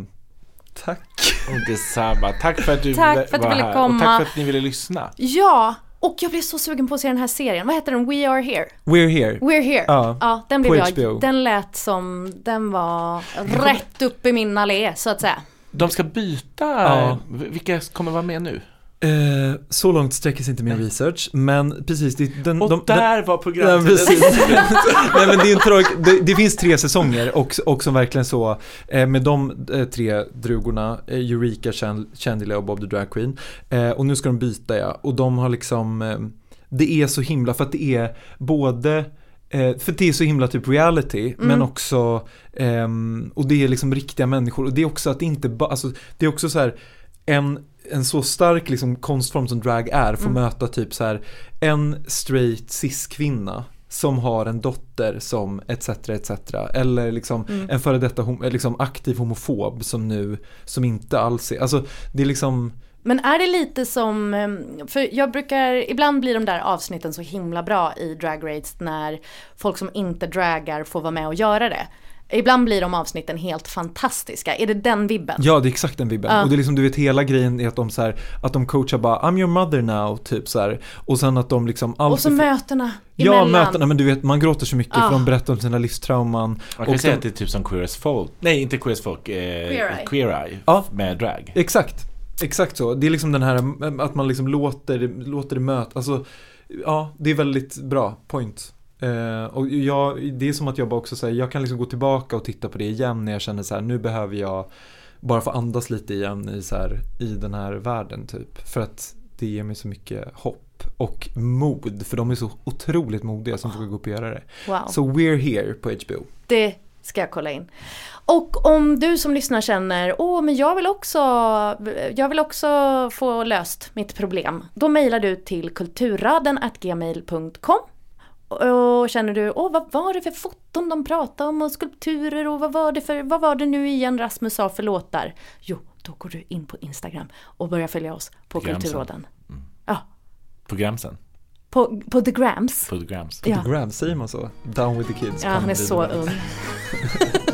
tack. Och detsamma. Tack för att du Tack ville för att du ville här. komma. Och tack för att ni ville lyssna. Ja, och jag blev så sugen på att se den här serien. Vad heter den? We are here. We're here. We're here. Ja, den på blev HBO. jag. Den lät som, den var rätt upp i min allé så att säga. De ska byta. Ja. Vilka kommer vara med nu? Eh, så långt sträcker sig inte min research, men precis. Det, den, Och de, där var Ja, programmet. Nej, men det, är en tråk, det, det finns tre säsonger och, och som verkligen så eh, med de eh, tre drugorna, eh, Eureka, Chan- Chandelier och Bob the Drag Queen. Eh, och nu ska de byta ja. Och de har liksom, eh, det är så himla för att det är både för det är så himla typ reality, men också, ehm, och det är liksom riktiga människor. Och det är också att det inte bara, alltså det är också så här, en, en så stark liksom konstform som drag är får möta typ så här en straight cis-kvinna som har en dotter som etc. etc. Eller liksom en före detta hom- eh, liksom aktiv homofob som nu, som inte alls är, alltså det är liksom Men är det lite som, eh, för jag brukar, ibland blir de där avsnitten så himla bra i Drag Race när folk som inte dragar får vara med och göra det. Ibland blir de avsnitten helt fantastiska. Är det den vibben? Ja, det är exakt den vibben. Ja. Och det är liksom, du vet hela grejen är att de så här, att de coachar bara I'm your mother now, typ så här. Och sen att de liksom och så mötena Ja, emellan. mötena, men du vet man gråter så mycket Ja. för de berättar om sina livstrauman. Man kan Och säga de- att det är typ som Queer as Folk. Nej, inte Queer as Folk. Eh, Queer Eye. Queer Eye. Ja. Med drag. Exakt, exakt så. Det är liksom den här att man liksom låter, låter det möta, alltså ja, det är väldigt bra point. Eh, och jag, det är som att jag bara också säger, jag kan liksom gå tillbaka och titta på det igen när jag känner så här, nu behöver jag bara få andas lite igen i, så här, i den här världen typ. För att det ger mig så mycket hopp och mod, för de är så otroligt modiga som får gå upp och göra det. Wow. Så We're Here på HBO. Det ska jag kolla in. Och om du som lyssnar känner, åh men jag vill också, jag vill också få löst mitt problem. Då mejlar du till kulturraden.gmail.com och känner du, åh vad var det för foton de pratade om och skulpturer och vad var det för, vad var det nu igen Rasmus sa för låtar? Jo, då går du in på Instagram och börjar följa oss på Gramsen. Kulturråden. Ja, På Gramsen. på, på The Grams. På Grams. Ja. Graham, säger man så? Down with the kids. Ja, han är så ung.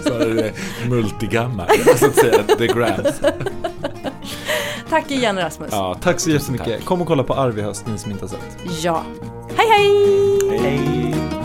Så är det multigammal, så att säga. The Grams. tack igen Rasmus. Ja, tack så jättemycket. Kom och kolla på Arv i höst, ni som inte har sett. Ja. hej! hej. hej.